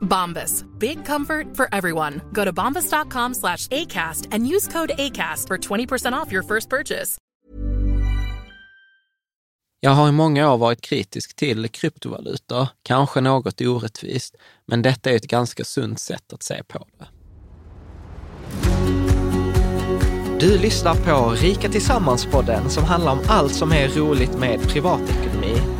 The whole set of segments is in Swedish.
Bombas. Big comfort for everyone. Go to bombas.com slash ACAST and use code ACAST for 20% off your first purchase. Jag har i många år varit kritisk till kryptovalutor, kanske något orättvist, men detta är ett ganska sunt sätt att se på det. Du lyssnar på Rika Tillsammans-podden som handlar om allt som är roligt med privatekonomi.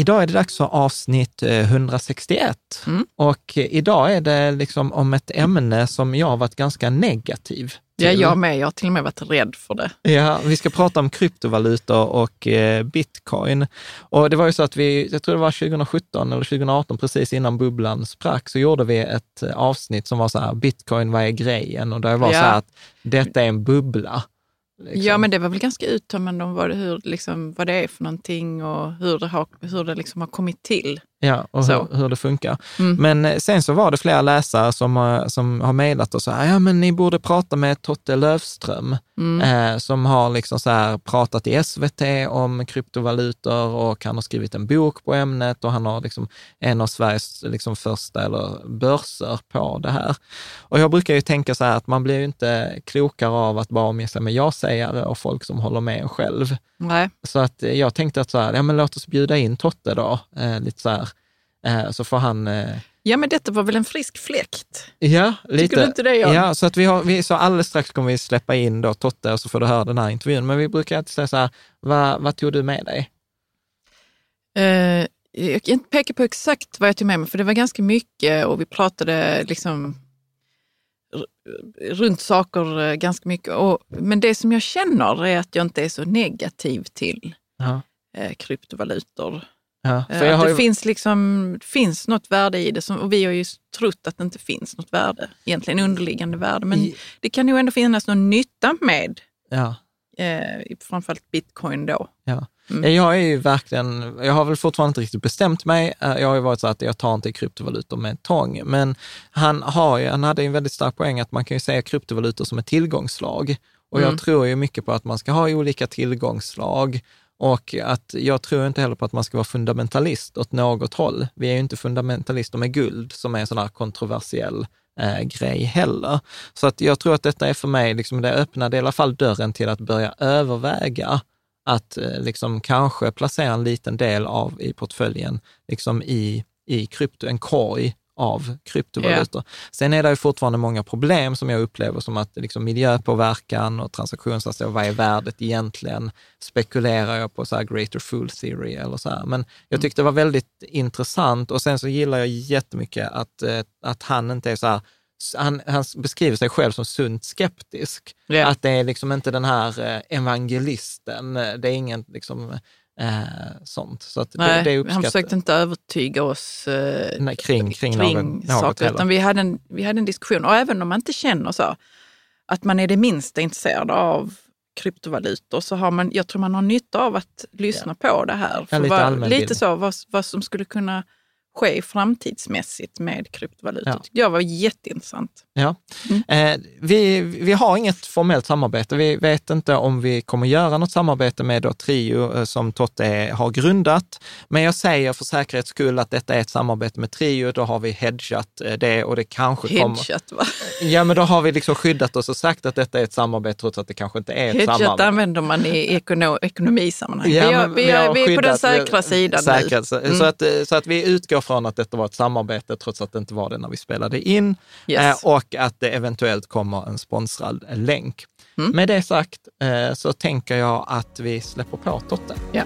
Idag är det dags för avsnitt eh, 161 Mm. och eh, idag är det liksom om ett ämne som jag har varit ganska negativ Ja, till. jag med. Jag har till och med varit rädd för det. Ja, vi ska prata om kryptovalutor och eh, bitcoin. Och det var ju så att vi, jag tror det var 2017 eller 2018, precis innan bubblan sprack, så gjorde vi ett eh, avsnitt som var så här, bitcoin, vad är grejen? Och det var så Ja. här att detta är en bubbla. Liksom. Ja, men det var väl ganska uttömmande om vad hur, liksom, vad det är för någonting och hur det har, hur det liksom har kommit till. Ja, och hur, hur det funkar. Mm. Men eh, sen så var det flera läsare som, har- som har mejlat och här, ja men ni borde prata med Totte Löfström, Mm. eh, som har liksom så här pratat i SVT om kryptovalutor och han har skrivit en bok på ämnet och han har liksom en av Sveriges liksom första eller börser på det här. Och jag brukar ju tänka så här att man blir ju inte klokare av att bara omge sig med ja-sägare och folk som håller med en själv. Nej. Så att jag tänkte att så här, ja men låt oss bjuda in Totte då, eh, lite så här, eh, så får han eh, Ja, men detta var väl en frisk fläkt? Ja, lite. du inte det, Jan? Ja, så att vi har, vi, så alldeles strax kommer vi släppa in då Totte och så får du höra den här intervjun. Men vi brukar alltid säga så här, vad, vad tog du med dig? Eh, jag kan inte peka på exakt vad jag tog med mig, för det var ganska mycket och vi pratade liksom runt saker eh, ganska mycket. Och, men det som jag känner är att jag inte är så negativ till Ja. eh, kryptovalutor. Ja, Eh, har det ju, finns, liksom, finns något värde i det som, och vi har ju trott att det inte finns något värde, egentligen underliggande värde. Men I- det kan ju ändå finnas någon nytta med ja, eh, framförallt bitcoin då. ja. Mm. Jag är ju verkligen, jag har väl fortfarande inte riktigt bestämt mig. Eh, Jag har ju varit så att jag tar inte kryptovalutor med tång, men han, har ju, han hade ju en väldigt stark poäng att man kan ju säga kryptovalutor som ett tillgångsslag. Och Mm. jag tror ju mycket på att man ska ha olika tillgångsslag och att jag tror inte heller på att man ska vara fundamentalist åt något håll. Vi är ju inte fundamentalister med guld som är en sån här kontroversiell eh, grej heller. Så att jag tror att detta är för mig, liksom, det öppnade i alla fall dörren till att börja överväga att eh, liksom kanske placera en liten del av i portföljen liksom i, i krypto, en korg av kryptovalutor. Sen är det ju fortfarande många problem som jag upplever som att liksom miljöpåverkan och transaktionshastighet, vad är värdet egentligen? Spekulerar jag på så här greater fool theory eller så här. Men jag tyckte det var väldigt intressant och sen så gillar jag jättemycket att, eh, att han inte är så här han, han beskriver sig själv som sunt skeptisk. Ja. Att det är liksom inte den här eh, evangelisten, det är ingen liksom, sånt. Så att det, Nej, det han försökte inte övertyga oss eh, Nej, kring, kring, något, något saker, utan vi hade, en, vi hade en diskussion. Och även om man inte känner så, att man är det minsta intresserad av kryptovalutor, så har man, jag tror man har nytta av att lyssna på det här. Ja, lite vad- lite så, vad, vad som skulle kunna ske framtidsmässigt med kryptovalutor. Ja. tyckte jag var jätteintressant. Ja. Mm. Eh, vi, vi har inget formellt samarbete. Vi vet inte om vi kommer göra något samarbete med då Trio eh, som Totte har grundat. Men jag säger för säkerhets skull att detta är ett samarbete med Trio. Då har vi hedgat eh, det och det kanske kommer... Hedgat va? Ja, men då har vi liksom skyddat oss och sagt att detta är ett samarbete trots att det kanske inte är ett Hedgat samarbete. använder man i ekono, ekonomisammanhang. Ja, vi, är, vi, är, vi är på den säkra sidan säkra, nu. Mm. så, att, eh, så att vi utgår från att detta var ett samarbete, trots att det inte var det när vi spelade in. Yes. Eh, och att det eventuellt kommer en sponsrad länk. Mm. Med det sagt eh, så tänker jag att vi släpper på Totte. Ja.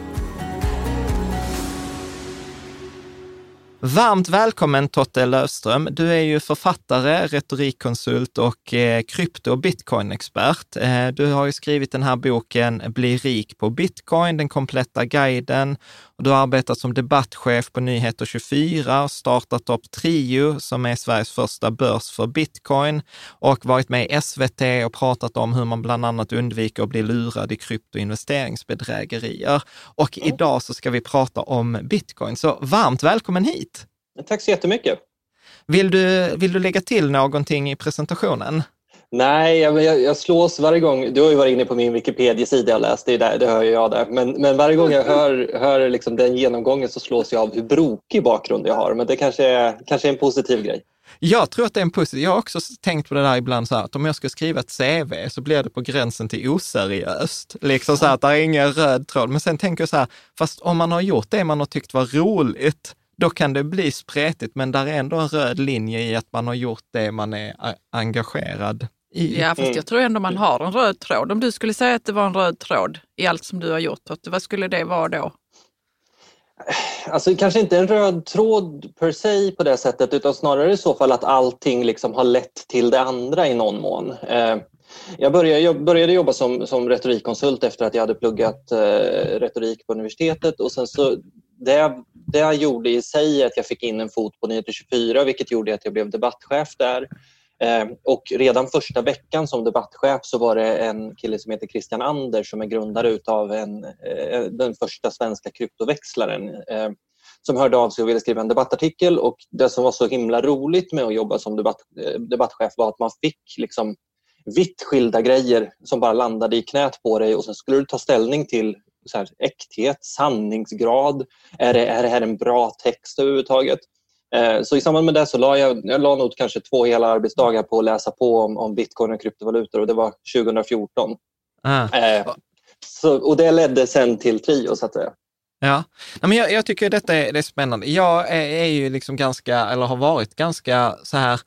Varmt välkommen Totte Löfström. Du är ju författare, retorikkonsult och eh, krypto och bitcoin-expert. Eh, du har ju skrivit den här boken Bli rik på bitcoin, den kompletta guiden. Du har arbetat som debattchef på Nyheter 24 och startat upp Trio som är Sveriges första börs för bitcoin och varit med i SVT och pratat om hur man bland annat undviker att bli lurad i kryptoinvesteringsbedrägerier. Och idag så ska vi prata om bitcoin. Så varmt välkommen hit! Tack så jättemycket. Vill du, vill du lägga till någonting i presentationen? Nej, jag, jag, jag slås varje gång. Du har ju varit inne på min Wikipedia-sida och läst, det, är där, det hör jag där. Men, men varje gång jag hör, hör liksom den genomgången så slås jag av hur brokig bakgrund jag har. Men det kanske är, kanske är en positiv grej. Jag tror att det är en positiv. Jag har också tänkt på det där ibland så här, att om jag ska skriva ett CV så blir det på gränsen till oseriöst. Liksom så här att det är ingen röd tråd. Men sen tänker jag så här, fast om man har gjort det man har tyckt var roligt, då kan det bli spretigt, men där är ändå en röd linje i att man har gjort det man är engagerad i. Ja, fast Mm. jag tror ändå man har en röd tråd. Om du skulle säga att det var en röd tråd i allt som du har gjort, vad skulle det vara då? Alltså kanske inte en röd tråd per se på det sättet utan snarare i så fall att allting liksom har lett till det andra i någon mån. Eh, jag, började, jag började jobba som, som retorikkonsult efter att jag hade pluggat eh, retorik på universitetet och sen så det, det jag gjorde i sig att jag fick in en fot på Nyheter 24 vilket gjorde att jag blev debattchef där. Eh, och redan första veckan som debattchef så var det en kille som heter Christian Anders som är grundare utav en, eh, den första svenska kryptoväxlaren eh, som hörde av sig och ville skriva en debattartikel. Och det som var så himla roligt med att jobba som debatt, eh, debattchef var att man fick liksom vitt skilda grejer som bara landade i knät på dig och sen skulle du ta ställning till så här, äkthet, sanningsgrad. Är det, är det här en bra text överhuvudtaget? Eh, Så i samband med det så la jag, jag la nog kanske två hela arbetsdagar på att läsa på om, om bitcoin och kryptovalutor och det var 2014. Ah. Eh, Så, och det ledde sen till Trio så att säga. Ja, men jag, jag tycker detta är, det är spännande. Jag är, är ju liksom ganska, eller har varit ganska så här,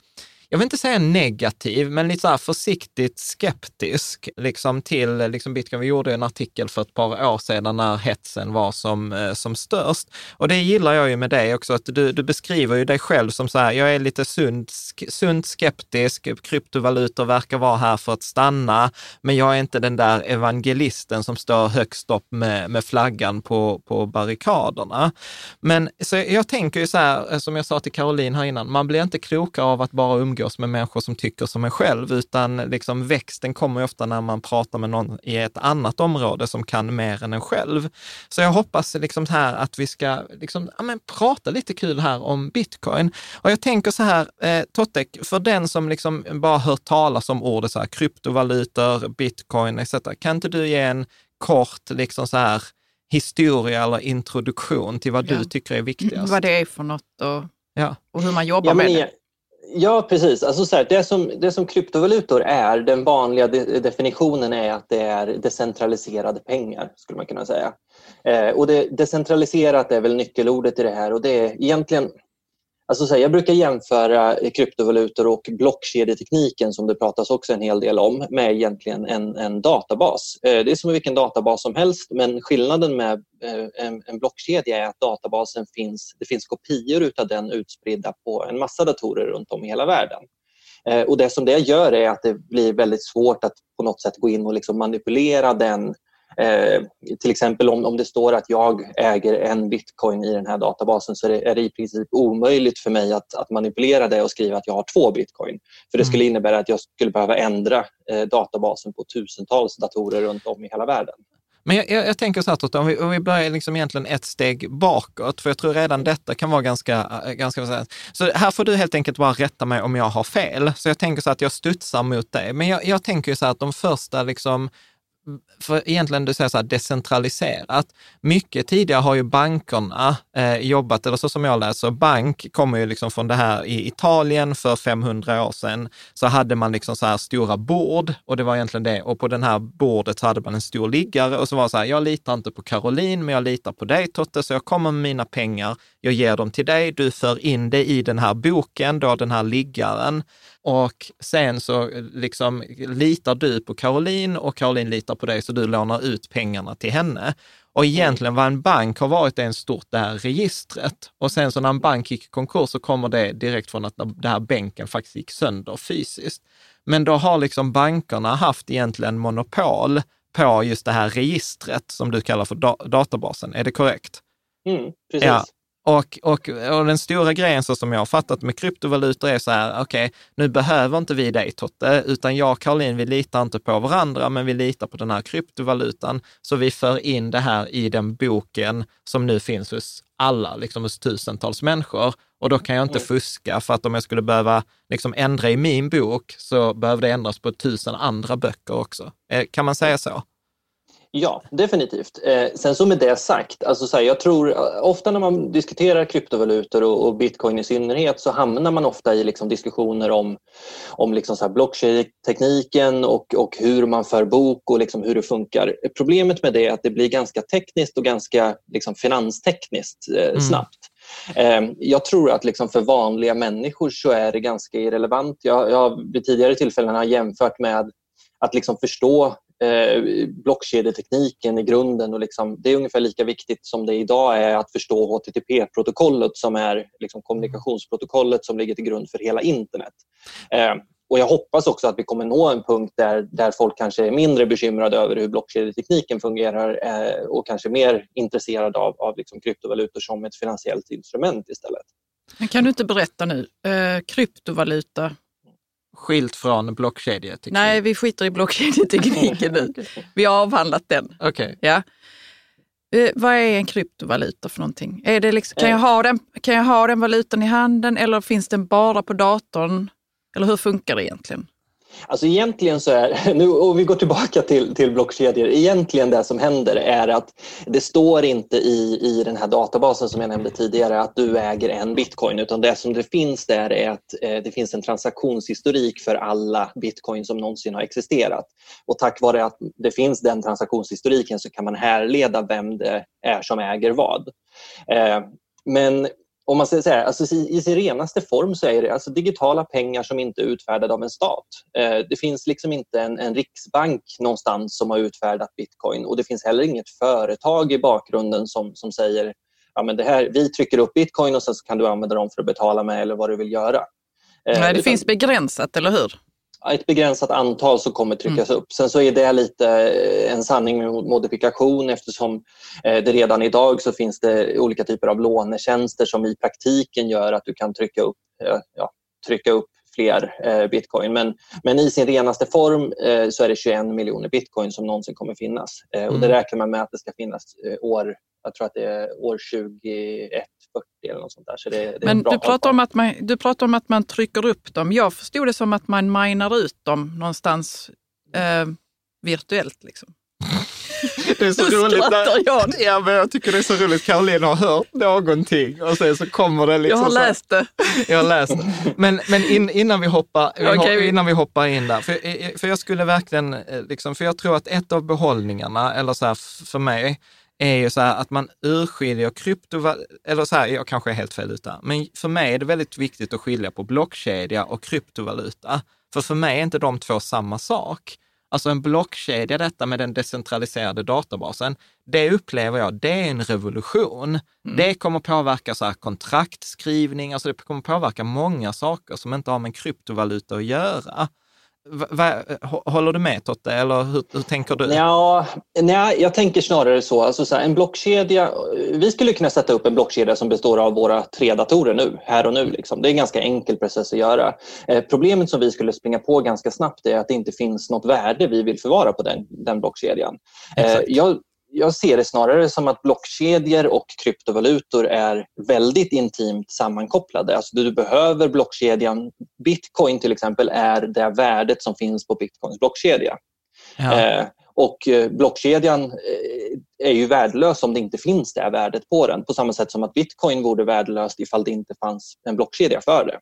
jag vill inte säga negativ, men lite så här försiktigt skeptisk liksom till liksom bitcoin. Vi gjorde en artikel för ett par år sedan när hetsen var som, eh, som störst. Och det gillar jag ju med dig också, att du, du beskriver ju dig själv som så här, jag är lite sund, sk- sunt skeptisk, kryptovalutor verkar vara här för att stanna, men jag är inte den där evangelisten som står högst upp med, med flaggan på, på barrikaderna. Men så jag tänker ju så här, eh, som jag sa till Caroline här innan, man blir inte klokare av att bara umgås med människor som tycker som en själv, utan liksom växten kommer ju ofta när man pratar med någon i ett annat område som kan mer än en själv. Så jag hoppas liksom här att vi ska liksom, ja, men, prata lite kul här om bitcoin. Och jag tänker så här, eh, Tottek, för den som liksom bara hört talas om ordet så här, kryptovalutor, bitcoin etc. Kan inte du ge en kort liksom så här, historia eller introduktion till vad Ja. du tycker är viktigast? Vad det är för något och, Ja. och hur man jobbar Ja, med det. Ja, precis. Alltså så här, det, som, det som kryptovalutor är, den vanliga de, definitionen är att det är decentraliserade pengar, skulle man kunna säga. Eh, och det, decentraliserat är väl nyckelordet i det här och det är egentligen Alltså så här, jag brukar jämföra eh, kryptovalutor och blockkedjetekniken som det pratas också en hel del om med egentligen en, en databas. Eh, det är som vilken databas som helst men skillnaden med eh, en, en blockkedja är att databasen finns, det finns kopior av den utspridda på en massa datorer runt om i hela världen. Och det som det gör är att det blir väldigt svårt att på något sätt gå in och liksom manipulera den Eh, till exempel om, om det står att jag äger en bitcoin i den här databasen så är det, är det i princip omöjligt för mig att, att manipulera det och skriva att jag har två bitcoin. För det skulle innebära att jag skulle behöva ändra eh, databasen på tusentals datorer runt om i hela världen. Men jag, jag, jag tänker så här, Totte, om vi, om vi börjar liksom egentligen ett steg bakåt, för jag tror redan detta kan vara ganska, ganska... Så här får du helt enkelt bara rätta mig om jag har fel. Så jag tänker så att jag studsar mot det. Men jag, jag tänker så här att de första liksom för egentligen du säger så här, decentraliserat. Mycket tidigare har ju bankerna eh, jobbat, eller så som jag läser, bank kommer ju liksom från det här i Italien för 500 år sedan, så hade man liksom så här stora bord och det var egentligen det. Och på den här bordet så hade man en stor liggare och så var det så här, jag litar inte på Caroline, men jag litar på dig Totte, så jag kommer med mina pengar, jag ger dem till dig, du för in det i den här boken, då den här liggaren. Och sen så liksom litar du på Caroline och Caroline litar på dig, så du lånar ut pengarna till henne. Och egentligen vad en bank har varit är en stort det här registret. Och sen så när en bank gick i konkurs så kommer det direkt från att det här bänken faktiskt gick sönder fysiskt. Men då har liksom bankerna haft egentligen monopol på just det här registret som du kallar för databasen. Är det korrekt? Mm, precis. Ja. Och, och, och den stora grejen så som jag har fattat med kryptovalutor är så här, okej, okay, nu behöver inte vi dig Totte, utan jag och Caroline, vi litar inte på varandra, men vi litar på den här kryptovalutan. Så vi för in det här i den boken som nu finns hos alla, liksom hos tusentals människor. Och då kan jag inte fuska, för att om jag skulle behöva liksom ändra i min bok så behöver det ändras på tusen andra böcker också. Eh, kan man säga så? Ja, definitivt. Eh, sen så med det sagt, alltså så här, jag tror eh, ofta när man diskuterar kryptovalutor och, och bitcoin i synnerhet så hamnar man ofta i liksom diskussioner om, om liksom blockchain-tekniken och, och hur man för bok och liksom hur det funkar. Problemet med det är att det blir ganska tekniskt och ganska liksom finanstekniskt eh, mm. snabbt. Eh, jag tror att liksom för vanliga människor så är det ganska irrelevant. Jag, jag vid tidigare tillfällen har jämfört med att liksom förstå eh, blockkedjetekniken i grunden. Och liksom, det är ungefär lika viktigt som det idag är att förstå HTTP-protokollet som är liksom kommunikationsprotokollet som ligger till grund för hela internet. Eh, och Jag hoppas också att vi kommer nå en punkt där, där folk kanske är mindre bekymrade över hur blockkedjetekniken fungerar eh, och kanske mer intresserade av, av liksom kryptovalutor som ett finansiellt instrument istället. Men kan du inte berätta nu, eh, kryptovaluta, skilt från blockkedjeteknik? Nej, vi skiter i blockkedjetekniken nu. Vi har avhandlat den. Okay. Ja. Eh, vad är en kryptovaluta för någonting? Är det liksom, kan, jag ha den, kan jag ha den valutan i handen eller finns den bara på datorn? Eller hur funkar det egentligen? Alltså egentligen så är, nu, och vi går tillbaka till, till blockkedjor, egentligen det som händer är att det står inte i, i den här databasen som jag nämnde tidigare att du äger en bitcoin utan det som det finns där är att eh, det finns en transaktionshistorik för alla bitcoin som någonsin har existerat. Och tack vare att det finns den transaktionshistoriken så kan man härleda vem det är som äger vad. Eh, men om man säger så här, alltså i sin renaste form så är det alltså digitala pengar som inte är utfärdade av en stat. Eh, det finns liksom inte en, en, riksbank någonstans som har utfärdat bitcoin och det finns heller inget företag i bakgrunden som, som säger ja, men det här, vi trycker upp bitcoin och sen så kan du använda dem för att betala med eller vad du vill göra. Eh, Nej, det utan, finns begränsat, eller hur? Ett begränsat antal som kommer tryckas mm. upp. Sen så är det lite eh, en sanning med modifikation eftersom eh, det redan idag så finns det olika typer av lånetjänster som i praktiken gör att du kan trycka upp, eh, ja, trycka upp fler bitcoin. Men, men i sin renaste form så är det 21 miljoner bitcoin som någonsin kommer finnas. Mm. Och det räknar man med att det ska finnas år, jag tror att det är år 2021 40 eller något sånt där. Så det, det Men du pratar, om att man, du pratar om att man trycker upp dem. Jag förstod det som att man minar ut dem någonstans eh, virtuellt. Liksom. Det är så roligt. När, jag. Ja, men jag tycker det är så roligt. Caroline har hört någonting och sen så kommer det liksom. Jag har läst det. Jag har läst det. Men, men in, innan, vi hoppar, okay. innan vi hoppar in där, för, för jag skulle verkligen, eh, liksom, för jag tror att ett av behållningarna, eller så här för mig, är ju så här att man urskiljer kryptovaluta, eller så här, jag kanske är helt fel ute, men för mig är det väldigt viktigt att skilja på blockkedja och kryptovaluta. För för mig är inte de två samma sak. Alltså en blockkedja, detta med den decentraliserade databasen, det upplever jag, det är en revolution. Mm. Det kommer påverka så här kontraktskrivning, alltså det kommer påverka många saker som inte har med kryptovaluta att göra. Va, håller du med Totte, eller hur, hur, tänker du? Ja, nej, jag tänker snarare så. Alltså så här, en blockkedja, vi skulle kunna sätta upp en blockkedja som består av våra tre datorer nu, här och nu. Liksom. Det är en ganska enkel process att göra. Eh, problemet som vi skulle springa på ganska snabbt är att det inte finns något värde vi vill förvara på den, den blockkedjan. Eh, jag, jag ser det snarare som att blockkedjor och kryptovalutor är väldigt intimt sammankopplade. Alltså du behöver blockkedjan. Bitcoin till exempel är det värdet som finns på Bitcoins blockkedja. Ja. Eh, och eh, blockkedjan eh, är ju värdelös om det inte finns det värdet på den. På samma sätt som att bitcoin vore värdelöst ifall det inte fanns en blockkedja för det.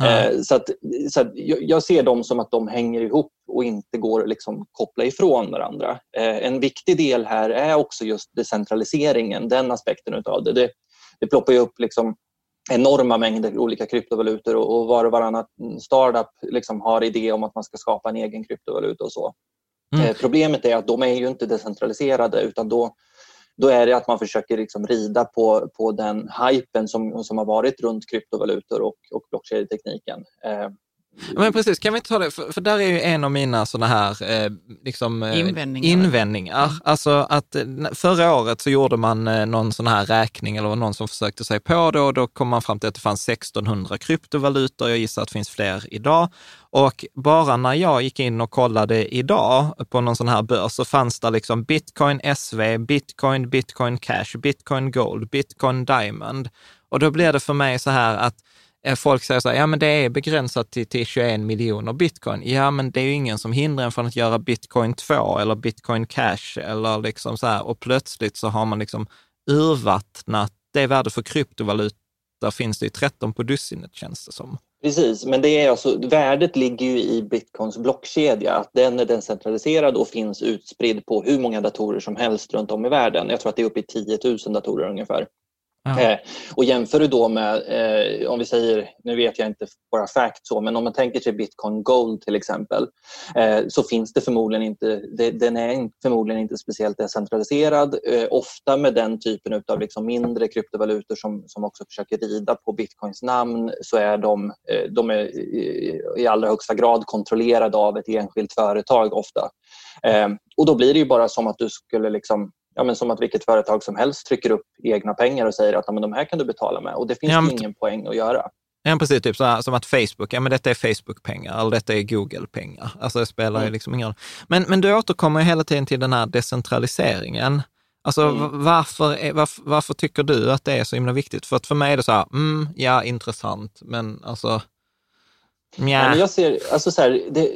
Mm. Så, att, så att jag ser dem som att de hänger ihop och inte går att liksom koppla ifrån varandra. En viktig del här är också just decentraliseringen, den aspekten utav det. Det, det ploppar ju upp liksom enorma mängder olika kryptovalutor och, var och varannan startup liksom har idé om att man ska skapa en egen kryptovaluta och så. Mm. Eh, problemet är att de är ju inte decentraliserade utan då, då är det att man försöker liksom rida på, på den hypen som, som har varit runt kryptovalutor och, och blockkedjetekniken. Eh, men precis, kan vi inte ta det, för, för där är ju en av mina sådana här eh, liksom, eh, invändningar. invändningar. Mm. Alltså att eh, förra året så gjorde man eh, någon sån här räkning eller någon som försökte sig på det och då kom man fram till att det fanns 1600 kryptovalutor. Jag gissar att det finns fler idag. Och bara när jag gick in och kollade idag på någon sån här börs så fanns det liksom bitcoin SV, bitcoin, bitcoin cash, bitcoin gold, bitcoin diamond. Och då blir det för mig så här att Eh, folk säger så här, ja men det är begränsat till, till 21 miljoner bitcoin. Ja, men det är ju ingen som hindrar en från att göra bitcoin 2 eller bitcoin cash eller liksom så här. Och plötsligt så har man liksom urvattnat det värde för kryptovaluta finns det ju 13 på dussinet känns det som. Precis, men det är alltså, värdet ligger ju i bitcoins blockkedja. Att den är decentraliserad och finns utspridd på hur många datorer som helst runt om i världen. Jag tror att det är uppe i 10 000 datorer ungefär. Ja. Eh, och jämför du då med, eh, om vi säger, nu vet jag inte bara fact så, men om man tänker sig bitcoin gold till exempel, eh, så finns det förmodligen inte, det, den är förmodligen inte speciellt decentraliserad. Eh, ofta med den typen av liksom mindre kryptovalutor som, som också försöker rida på bitcoins namn så är de, eh, de är i, allra högsta grad kontrollerade av ett enskilt företag ofta. Eh, och då blir det ju bara som att du skulle liksom ja, men som att vilket företag som helst trycker upp egna pengar och säger att ja, men de här kan du betala med och det finns ja, men... ingen poäng att göra. Ja, precis. Typ så som att Facebook, ja men detta är Facebook-pengar eller detta är Google-pengar. Alltså det spelar mm. ju liksom ingen roll. Men, men du återkommer hela tiden till den här decentraliseringen. Alltså mm. varför, varför, varför, tycker du att det är så himla viktigt? För att för mig är det så här, mm, ja intressant, men alltså men jag ser, alltså så här, det,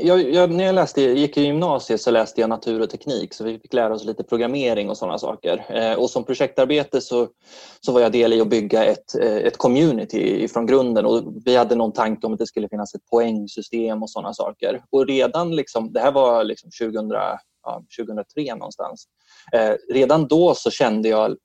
jag, jag, när jag läste, gick i gymnasiet så läste jag natur och teknik så vi fick lära oss lite programmering och sådana saker. Eh, och som projektarbete så, så var jag del i att bygga ett, eh, ett community från grunden och vi hade någon tanke om att det skulle finnas ett poängsystem och sådana saker. Och redan, liksom, det här var liksom 2000, ja, 2003 någonstans, eh, redan då så kände jag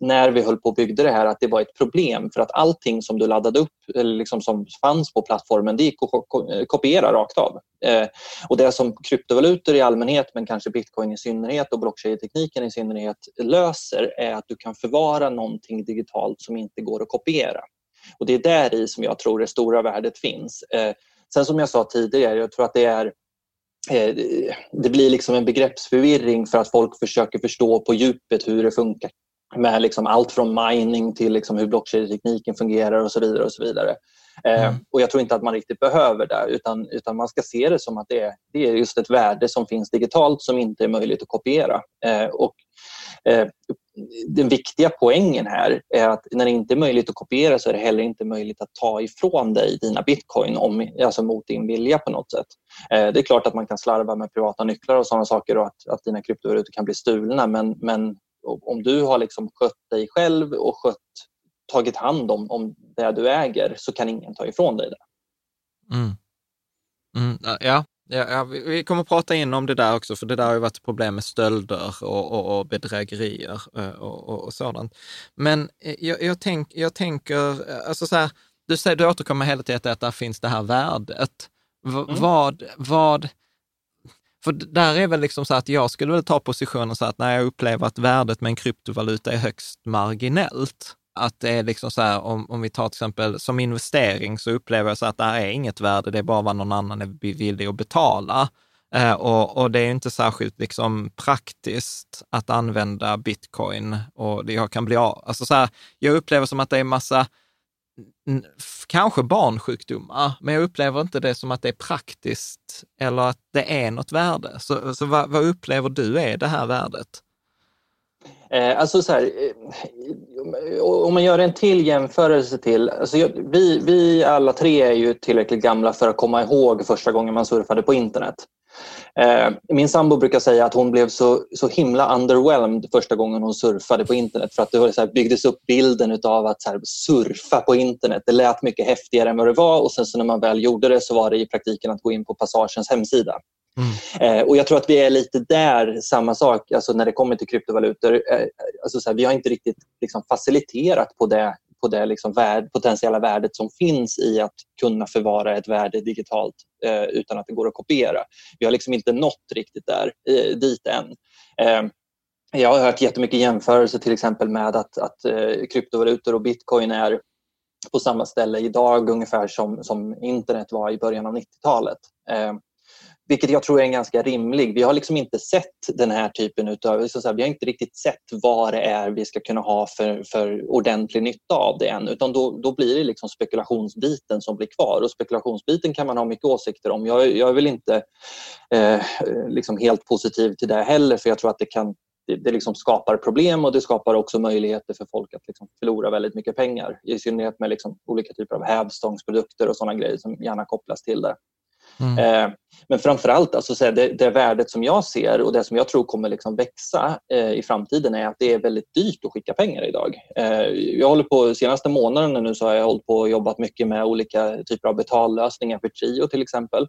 när vi höll på och byggde det här att det var ett problem för att allting som du laddade upp eller liksom som fanns på plattformen det gick att kopiera rakt av. Eh, och det som kryptovalutor i allmänhet men kanske bitcoin i synnerhet och blockkedjetekniken i synnerhet löser är att du kan förvara någonting digitalt som inte går att kopiera. Och det är där i som jag tror det stora värdet finns. Eh, sen som jag sa tidigare, jag tror att det är eh, det blir liksom en begreppsförvirring för att folk försöker förstå på djupet hur det funkar med liksom allt från mining till liksom hur blockkedjetekniken fungerar och så vidare. och så vidare. Eh, mm. och Jag tror inte att man riktigt behöver det utan, utan man ska se det som att det är, det är just ett värde som finns digitalt som inte är möjligt att kopiera. Eh, och, eh, den viktiga poängen här är att när det inte är möjligt att kopiera så är det heller inte möjligt att ta ifrån dig dina bitcoin om, alltså mot din vilja på något sätt. Eh, det är klart att man kan slarva med privata nycklar och sådana saker och att, att dina kryptovalutor kan bli stulna men, men om du har liksom skött dig själv och skött, tagit hand om, om det du äger så kan ingen ta ifrån dig det. Mm. Mm, ja, ja, ja, vi kommer att prata in om det där också, för det där har ju varit problem med stölder och, och, och bedrägerier eh, och, och, sådant. Men eh, jag, jag, tänk, jag tänker, eh, alltså så här, du, säger, du återkommer hela tiden att där finns det här värdet. V, mm. Vad, vad, för där är väl liksom så att jag skulle väl ta positionen så att när jag upplever att värdet med en kryptovaluta är högst marginellt, att det är liksom så här, om, om vi tar till exempel som investering så upplever jag så att det här är inget värde, det är bara vad någon annan är villig att betala. Eh, och, och, det är inte särskilt liksom praktiskt att använda bitcoin och jag kan bli av. Alltså så här, jag upplever som att det är massa kanske barnsjukdomar, men jag upplever inte det som att det är praktiskt eller att det är något värde. Så, så vad, vad upplever du är det här värdet? Eh, alltså så här, eh, om man gör en till jämförelse till, alltså vi, vi alla tre är ju tillräckligt gamla för att komma ihåg första gången man surfade på internet. Eh, min sambo brukar säga att hon blev så, så himla underwhelmed första gången hon surfade på internet för att det så här, byggdes upp bilden av att här, surfa på internet. Det lät mycket häftigare än vad det var och sen så när man väl gjorde det så var det i praktiken att gå in på Passagens hemsida. Mm. Eh, och Jag tror att vi är lite där, samma sak alltså när det kommer till kryptovalutor. Eh, alltså så här, vi har inte riktigt liksom, faciliterat på det på det liksom värd, potentiella värdet som finns i att kunna förvara ett värde digitalt eh, utan att det går att kopiera. Vi har liksom inte nått riktigt där, eh, dit än. Eh, jag har hört jättemycket jämförelser till exempel med att, att eh, kryptovalutor och bitcoin är på samma ställe idag ungefär som, som internet var i början av 90-talet. Vilket jag tror är en ganska rimlig. Vi har liksom inte sett den här typen av... vi har inte riktigt sett vad det är vi ska kunna ha för, för ordentlig nytta av det än. Utan då, då blir det liksom spekulationsbiten som blir kvar. Och spekulationsbiten kan man ha mycket åsikter om. Jag, jag är väl inte eh, liksom helt positiv till det heller för jag tror att det kan det, det liksom skapar problem och det skapar också möjligheter för folk att liksom förlora väldigt mycket pengar. I synnerhet med liksom olika typer av hävstångsprodukter och sådana grejer som gärna kopplas till det. Mm. Eh, men framförallt, alltså, det, det värdet som jag ser och det som jag tror kommer liksom växa eh, i framtiden är att det är väldigt dyrt att skicka pengar idag. Eh, jag håller på, senaste månaderna nu så har jag hållit på och jobbat mycket med olika typer av betallösningar för Trio till exempel.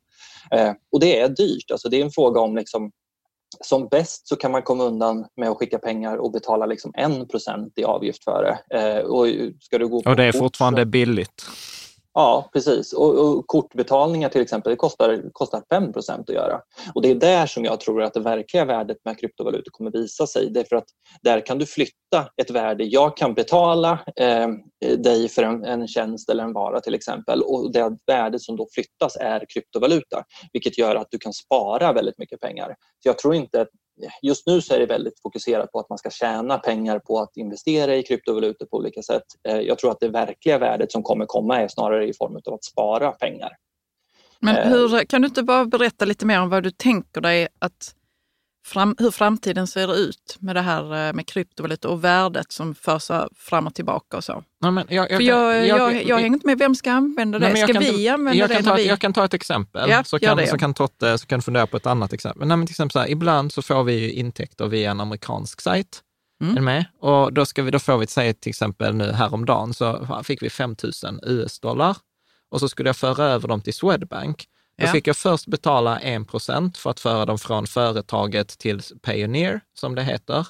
och det är dyrt. Alltså, det är en fråga om liksom, som bäst så kan man komma undan med att skicka pengar och betala liksom 1 i avgift för det. och, ska du gå och det är fortfarande billigt? Ja, precis. Och, och, kortbetalningar till exempel det kostar, kostar 5% att göra. Och Det är där som jag tror att det verkliga värdet med kryptovalutor kommer visa sig. Därför att där kan du flytta ett värde. Jag kan betala eh, dig för en, en tjänst eller en vara till exempel och det värde som då flyttas är kryptovaluta vilket gör att du kan spara väldigt mycket pengar. Så Jag tror inte just nu så är det väldigt fokuserat på att man ska tjäna pengar på att investera i kryptovalutor på olika sätt. Eh, jag tror att det verkliga värdet som kommer komma är snarare i form av att spara pengar. Men eh. hur, kan du inte bara berätta lite mer om vad du tänker dig att fram, hur framtiden ser ut med det här eh, med kryptovalutor och värdet som förs fram och tillbaka och så. Nej, men jag, jag, För jag, jag, jag, hänger inte med, vem ska använda det? Nej, ska vi ta, använda det? Ta, vi... Jag kan ta ett exempel, ja, så, kan, så, kan Totte, så kan fundera på ett annat exempel. Nej, men till exempel så här, ibland så får vi intäkter via en amerikansk sajt. Mm. med? Och då, ska vi, då får vi säga till exempel nu häromdagen så fick vi 5 000 US-dollar och så skulle jag föra över dem till Swedbank. Då ja. fick jag först betala 1 procent för att föra dem från företaget till Payoneer, som det heter.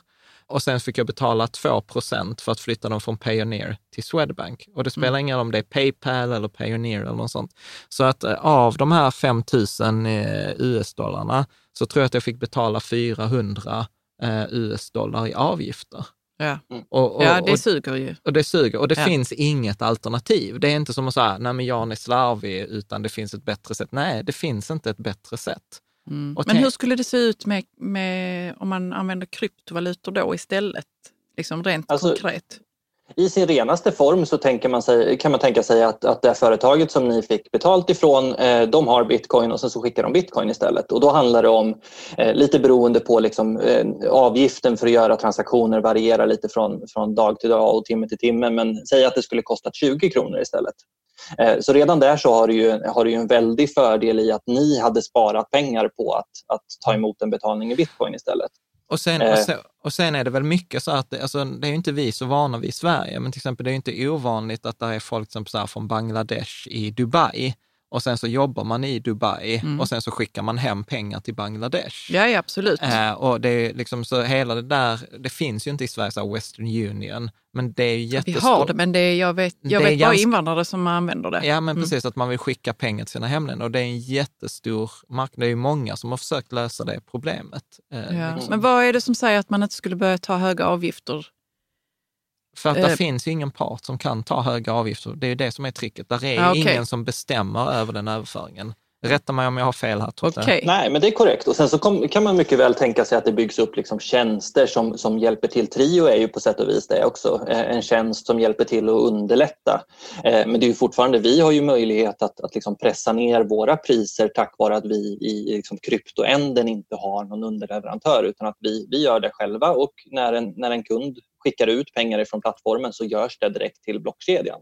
Och sen fick jag betala 2 procent för att flytta dem från Payoneer till Swedbank. Och det spelar mm. ingen roll om det är Paypal eller Payoneer eller något sånt. Så att eh, av de här 5 000 eh, US-dollarna så tror jag att jag fick betala 400 eh, US-dollar i avgifter. Ja, mm. och, och, ja det suger ju. Och det suger. Och det ja. finns inget alternativ. Det är inte som att säga, nej men Jan är slarvig, utan det finns ett bättre sätt. Nej, det finns inte ett bättre sätt. Mm. Men hur skulle det se ut med, med, om man använder kryptovalutor då istället? Liksom rent alltså, konkret. I sin renaste form så tänker man sig, kan man tänka sig att, att det företaget som ni fick betalt ifrån, eh, de har bitcoin och sen så skickar de bitcoin istället. Och då handlar det om, eh, lite beroende på liksom, eh, avgiften för att göra transaktioner varierar lite från, från dag till dag och timme till timme, men säg att det skulle kosta 20 kronor istället. Eh, så redan där så har du, ju, har du ju en väldig fördel i att ni hade sparat pengar på att, att ta emot en betalning i bitcoin istället. Och sen, och, eh. sen, och sen, är det väl mycket så att, det, alltså, det är ju inte vi så vana vid i Sverige, men till exempel det är inte ovanligt att det är folk som så här, från Bangladesh i Dubai och sen så jobbar man i Dubai mm. och sen så skickar man hem pengar till Bangladesh. Ja, ja absolut. Eh, och det är liksom så hela det där, det finns ju inte i Sverige, så Western Union, men det är ju jättestort. Vi har det, men det är, jag vet, jag vet bara ganska... invandrare som använder det. Ja, men mm. precis, att man vill skicka pengar till sina hemländer och det är en jättestor marknad. Det är ju många som har försökt lösa det problemet. Eh, ja. liksom. Men vad är det som säger att man inte skulle börja ta höga avgifter för att det uh, finns ju ingen part som kan ta höga avgifter. Det är ju det som är tricket. Där är uh, okay. ingen som bestämmer över den överföringen. Rätta mig om jag har fel här. Okay. Nej, men det är korrekt. Och sen så kom, kan man mycket väl tänka sig att det byggs upp liksom tjänster som, som hjälper till. Trio är ju på sätt och vis det också. Eh, en tjänst som hjälper till att underlätta. Eh, men det är ju fortfarande, vi har ju möjlighet att, att liksom pressa ner våra priser tack vare att vi i liksom kryptoänden inte har någon underleverantör utan att vi, vi gör det själva och när en, när en kund skickar ut pengar ifrån plattformen så görs det direkt till blockkedjan.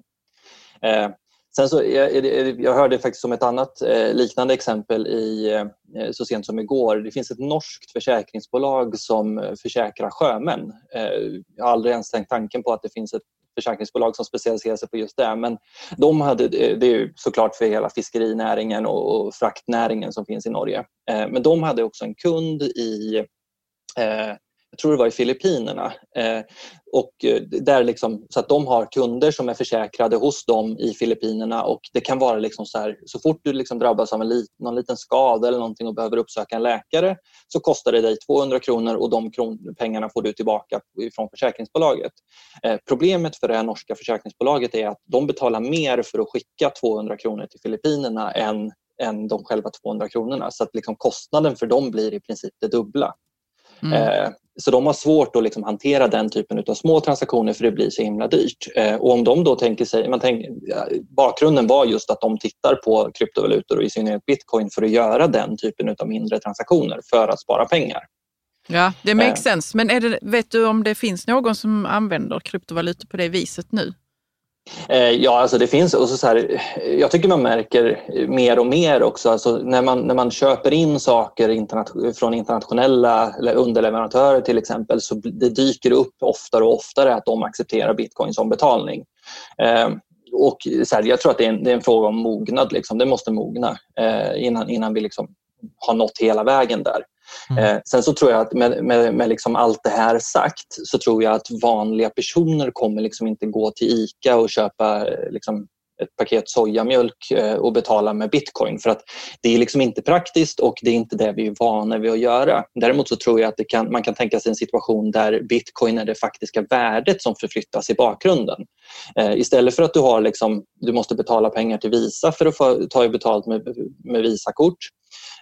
Eh, Sen så, jag, jag hörde faktiskt om ett annat eh, liknande exempel i, eh, så sent som igår. Det finns ett norskt försäkringsbolag som försäkrar sjömän. Eh, jag har aldrig ens tänkt tanken på att det finns ett försäkringsbolag som specialiserar sig på just det. Men de hade, det är såklart för hela fiskerinäringen och, fraktnäringen som finns i Norge. Eh, men de hade också en kund i eh, jag tror det var i Filippinerna. Eh, och eh, där liksom, så att de har kunder som är försäkrade hos dem i Filippinerna och det kan vara liksom så här, så fort du liksom drabbas av en lit, någon liten skada eller någonting och behöver uppsöka en läkare så kostar det dig 200 kronor och de kron, pengarna får du tillbaka från försäkringsbolaget. Eh, problemet för det här norska försäkringsbolaget är att de betalar mer för att skicka 200 kronor till Filippinerna än än de själva 200 kronorna. Så att liksom kostnaden för dem blir i princip det dubbla. Mm. Eh, så de har svårt att liksom hantera den typen av små transaktioner för det blir så himla dyrt. Eh, och om de då tänker sig, man tänker, bakgrunden var just att de tittar på kryptovalutor och i synnerhet bitcoin för att göra den typen av mindre transaktioner för att spara pengar. Ja, det makes eh. sense. Men det, vet du om det finns någon som använder kryptovalutor på det viset nu? Eh, ja, alltså det finns. Och så, så här, jag tycker man märker mer och mer också. Alltså när, man, när man köper in saker internat från internationella underleverantörer till exempel så det dyker upp oftare och oftare att de accepterar bitcoin som betalning. Eh, och så här, jag tror att det är, en, det är en fråga om mognad. Liksom. Det måste mogna eh, innan, innan vi liksom har nått hela vägen där. Mm. Eh, sen så tror jag att med, med, med liksom allt det här sagt så tror jag att vanliga personer kommer liksom inte gå till ICA och köpa eh, liksom ett paket sojamjölk eh, och betala med bitcoin för att det är liksom inte praktiskt och det är inte det vi är vana vid att göra. Däremot så tror jag att kan, man kan tänka sig en situation där bitcoin är det faktiska värdet som förflyttas i bakgrunden. Eh, istället för att du har liksom, du måste betala pengar till Visa för att få ta betalt med, med Visakort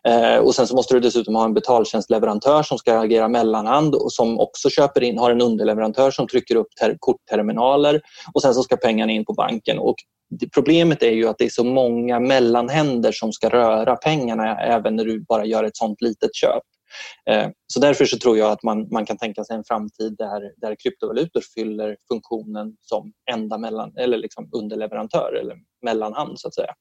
Eh, och sen så måste du dessutom ha en betaltjänstleverantör som ska agera mellanhand och som också köper in, har en underleverantör som trycker upp ter, kortterminaler och sen så ska pengarna in på banken. Och problemet är ju att det är så många mellanhänder som ska röra pengarna även när du bara gör ett sånt litet köp. Eh, så därför så tror jag att man, man kan tänka sig en framtid där, där kryptovalutor fyller funktionen som enda mellan, eller liksom underleverantör eller mellanhand så att säga.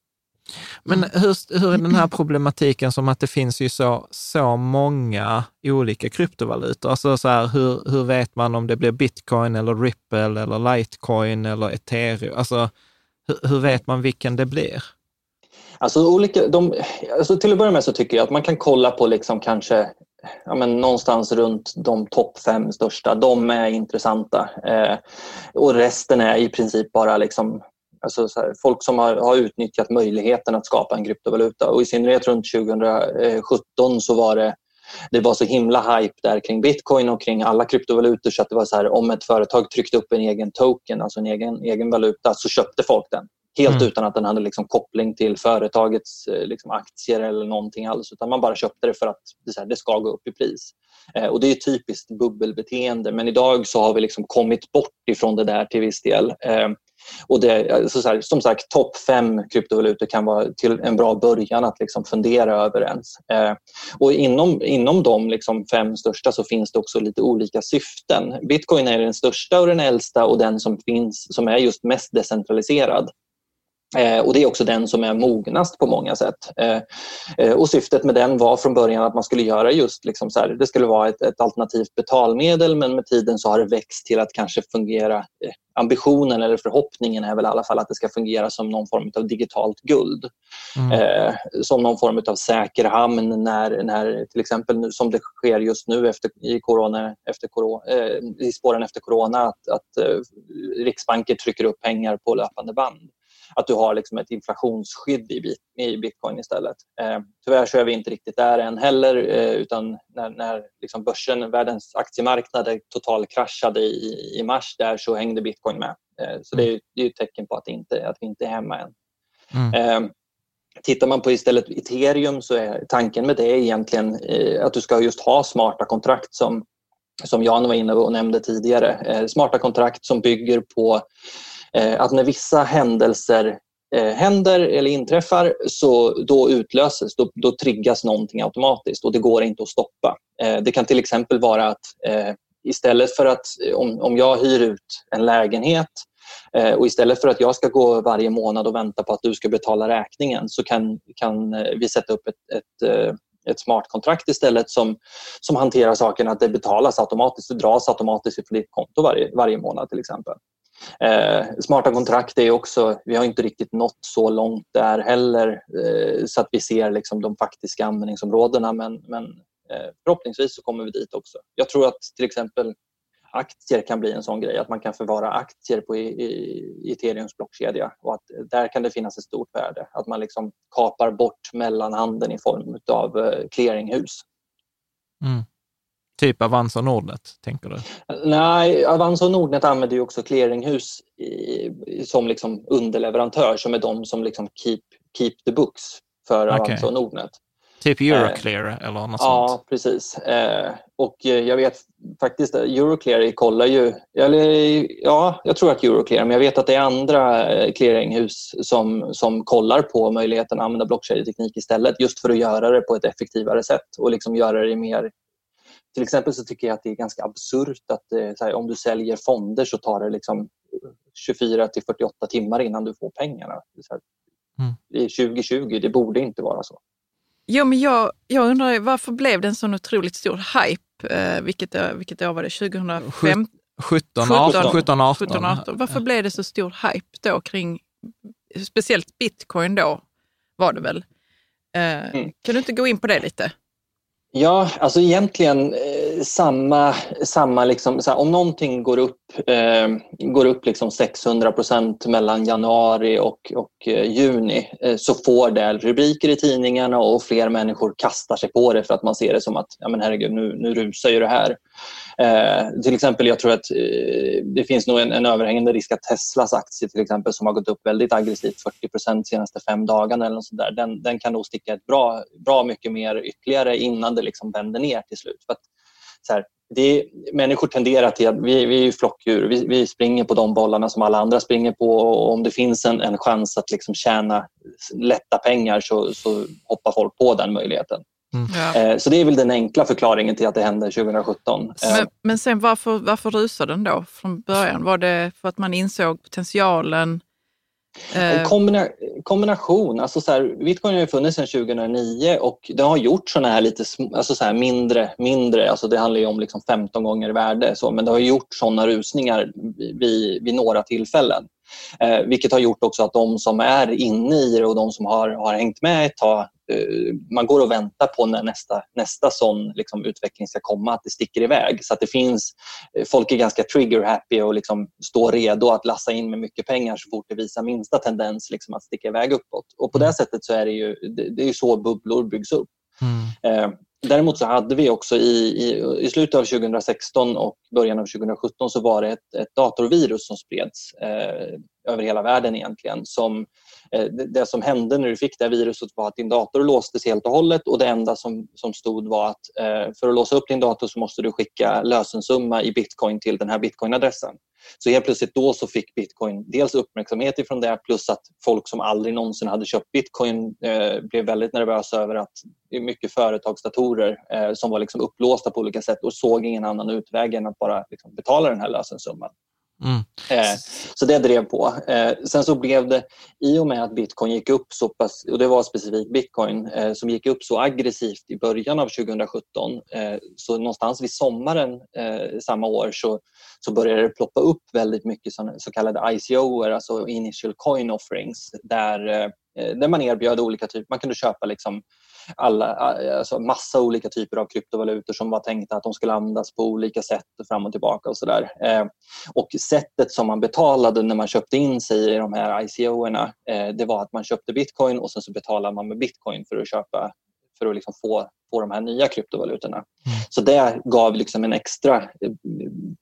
Men hur, hur är den här problematiken som att det finns ju så, så många olika kryptovalutor? Alltså så här, hur, hur vet man om det blir bitcoin eller ripple eller litecoin eller ethereum? Alltså hur, hur vet man vilken det blir? Alltså, olika, de, alltså till att börja med så tycker jag att man kan kolla på liksom kanske ja, men någonstans runt de topp fem största. De är intressanta. Eh, och resten är i princip bara liksom Alltså här, folk som har, har, utnyttjat möjligheten att skapa en kryptovaluta och i synnerhet runt 2017 så var det det var så himla hype där kring bitcoin och kring alla kryptovalutor så att det var så här, om ett företag tryckte upp en egen token, alltså en egen, egen valuta, så köpte folk den. Helt mm. utan att den hade liksom koppling till företagets eh, liksom aktier eller någonting alls. Utan man bara köpte det för att det, här, det ska gå upp i pris. Eh, och Det är typiskt bubbelbeteende men idag så har vi liksom kommit bort ifrån det där till viss del. Eh, och det, alltså så här, som sagt, topp fem kryptovalutor kan vara till en bra början att liksom fundera över ens. Eh, och inom, inom de liksom fem största så finns det också lite olika syften. Bitcoin är den största och den äldsta och den som, finns, som är just mest decentraliserad. Eh, och Det är också den som är mognast på många sätt. Eh, eh, och Syftet med den var från början att man skulle göra just liksom så här, det skulle vara ett, ett, alternativt betalmedel men med tiden så har det växt till att kanske fungera eh, ambitionen eller förhoppningen är väl i alla fall att det ska fungera som någon form av digitalt guld. Mm. Eh, som någon form av säker hamn när, när till exempel nu, som det sker just nu efter, i, corona, efter corona, eh, i spåren efter corona att, att Riksbanker trycker upp pengar på löpande band att du har liksom ett inflationsskydd i, bit, i bitcoin istället. Eh, tyvärr så är vi inte riktigt där än heller eh, utan när, när liksom börsen, världens aktiemarknader totalkraschade i, i mars där så hängde bitcoin med. Eh, så det är, det är ett tecken på att, inte, att vi inte är hemma än. Mm. Eh, Tittar man på istället ethereum så är tanken med det egentligen att du ska just ha smarta kontrakt som, som Jan var inne och nämnde tidigare. Smarta kontrakt som bygger på Eh, att när vissa händelser eh, händer eller inträffar så då utlöses, då, då triggas någonting automatiskt och det går inte att stoppa. Eh, det kan till exempel vara att istället för att om, om jag hyr ut en lägenhet och istället för att jag ska gå varje månad och vänta på att du ska betala räkningen så kan, kan vi sätta upp ett, ett, ett smartkontrakt istället som, som hanterar saken att det betalas automatiskt, det dras automatiskt från ditt konto varje, varje månad till exempel. Eh, smarta kontrakt är också, vi har inte riktigt nått så långt där heller eh, så att vi ser liksom de faktiska användningsområdena men, men eh, förhoppningsvis så kommer vi dit också. Jag tror att till exempel aktier kan bli en sån grej, att man kan förvara aktier på i, i, Ethereums blockkedja och att där kan det finnas ett stort värde. Att man liksom kapar bort mellanhanden i form av eh, clearinghus. Mm. Typ Avanza och Nordnet, tänker du? Nej, Avanza och Nordnet använder ju också clearinghus i, som liksom underleverantör som är de som liksom keep, keep the books för okay. Avanza och Nordnet. Typ Euroclear eh, eller något ja, sånt? Ja, precis. Eh, och jag vet faktiskt att Euroclear kollar ju... Eller, ja, jag tror att Euroclear, men jag vet att det är andra eh, clearinghus som, som kollar på möjligheten att använda blockkedjeteknik istället just för att göra det på ett effektivare sätt och liksom göra det mer... Till exempel så tycker jag att det är ganska absurt att här, om du säljer fonder så tar det liksom 24 till 48 timmar innan du får pengarna. Här, mm. I 2020, det borde inte vara så. Jo, men jag, jag undrar varför blev det en sån otroligt stor hype? Eh, vilket, vilket år var det? 2005? 17, 18, 17, 18. 17, 18. Varför blev det så stor hype då kring, speciellt bitcoin då var det väl? Eh, mm. Kan du inte gå in på det lite? Ja, alltså egentligen eh, samma, samma liksom, här, om någonting går upp, eh, går upp liksom 600 procent mellan januari och, och eh, juni eh, så får det rubriker i tidningarna och fler människor kastar sig på det för att man ser det som att ja, men herregud, nu, nu rusar ju det här. Eh, till exempel, jag tror att eh, det finns nog en, en, överhängande risk att Teslas aktie till exempel som har gått upp väldigt aggressivt, 40 procent de senaste fem dagarna eller något sånt där, den, den kan nog sticka ett bra, bra mycket mer ytterligare innan det liksom vänder ner till slut. För att, så här, det, människor tenderar till att, vi, vi är flockdjur, vi, vi, springer på de bollarna som alla andra springer på och om det finns en, en chans att liksom tjäna lätta pengar så, så hoppar folk på den möjligheten. Mm. Ja. Eh, så det är väl den enkla förklaringen till att det hände 2017. Men, eh, men sen varför, varför rusade den då från början? Var det för att man insåg potentialen? En eh, kombina kombination. Alltså så här, Bitcoin har ju funnits sedan 2009 och det har gjort såna här lite alltså så här mindre, mindre alltså det handlar ju om liksom 15 gånger värde, så, men det har gjort såna rusningar vid, vid några tillfällen. Eh, vilket har gjort också att de som är inne i det och de som har, har hängt med ett tag man går och väntar på när nästa, nästa sån liksom utveckling ska komma, att det sticker iväg. Så att det finns, eh, folk är ganska trigger-happy och liksom står redo att lassa in med mycket pengar så fort det visar minsta tendens liksom att sticka iväg uppåt. Och på det mm. sättet så är det ju, det, är så bubblor byggs upp. Mm. Eh, däremot så hade vi också i, i, i, slutet av 2016 och början av 2017 så var det ett, ett datorvirus som spreds eh, över hela världen egentligen som eh, det som hände när du fick det här viruset var att din dator låstes helt och hållet och det enda som, som stod var att eh, för att låsa upp din dator så måste du skicka lösensumma i bitcoin till den här bitcoinadressen. Så helt plötsligt då så fick bitcoin dels uppmärksamhet ifrån det plus att folk som aldrig någonsin hade köpt bitcoin eh, blev väldigt nervösa över att det är mycket företagsdatorer eh, som var liksom upplåsta på olika sätt och såg ingen annan utväg än att bara liksom betala den här lösensumman. Mm. Eh, så det drev på. Eh, sen så blev det, i och med att bitcoin gick upp så pass, och det var specifikt bitcoin, eh, som gick upp så aggressivt i början av 2017, så någonstans vid sommaren samma år så, så började det ploppa upp väldigt mycket så, så kallade ICO, alltså initial coin offerings, där, där man erbjöd olika typer, man kunde köpa liksom alla, alltså massa olika typer av kryptovalutor som var tänkta att de skulle användas på olika sätt fram och tillbaka och sådär. Eh, och sättet som man betalade när man köpte in sig i de här ICO-erna, eh, det var att man köpte bitcoin och sen så betalade man med bitcoin för att köpa för att liksom få, få de här nya kryptovalutorna. Mm. Så det gav liksom en extra eh,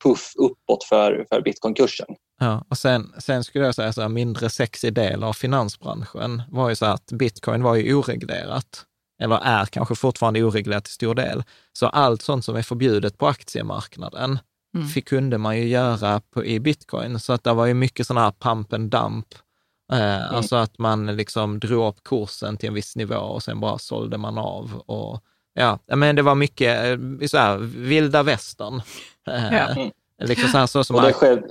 puff uppåt för, för bitcoinkursen. Ja, och sen, sen skulle jag säga så här, mindre sexig del av finansbranschen var ju så att bitcoin var ju oreglerat, eller är kanske fortfarande oreglerat till stor del. Så allt sånt som är förbjudet på aktiemarknaden mm. fick, kunde man ju göra på, i bitcoin. Så att det var ju mycket sådana här pump and dump, eh, mm. alltså att man liksom drog upp kursen till en viss nivå och sen bara sålde man av. Och, ja, men det var mycket eh, så här, vilda västern. Eh, ja. Liksom så här, så som och det, sker,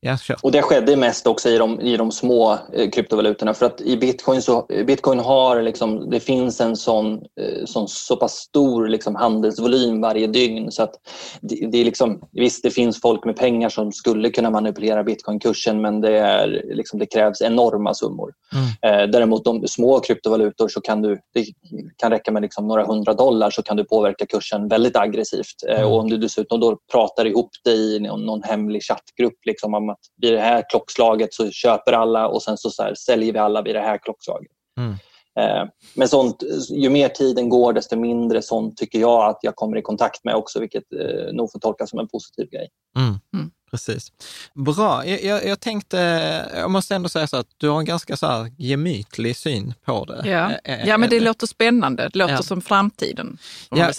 Ja, sure. Och det skedde mest också i de, i de små eh, kryptovalutorna för att i bitcoin, så, bitcoin har liksom, det finns en sån, eh, sån så pass stor liksom, handelsvolym varje dygn så att det, det, är liksom, visst det finns folk med pengar som skulle kunna manipulera bitcoinkursen men det, är, liksom, det krävs enorma summor. Mm. Eh, däremot de små kryptovalutor så kan du, det kan räcka med liksom några hundra dollar så kan du påverka kursen väldigt aggressivt eh, mm. och om du dessutom då pratar ihop dig i någon, någon hemlig chattgrupp liksom, om att vid det här klockslaget så köper alla och sen så, så här, säljer vi alla vid det här klockslaget. Mm. Eh, men sånt, ju mer tiden går desto mindre sånt tycker jag att jag kommer i kontakt med också, vilket eh, nog får tolkas som en positiv grej. Mm. Mm. Precis. Bra. Jag, jag, jag, tänkte, jag måste ändå säga så att du har en ganska så här gemytlig syn på det. Ja, eh, ja men det låter spännande. Det låter ja. som framtiden. Ja,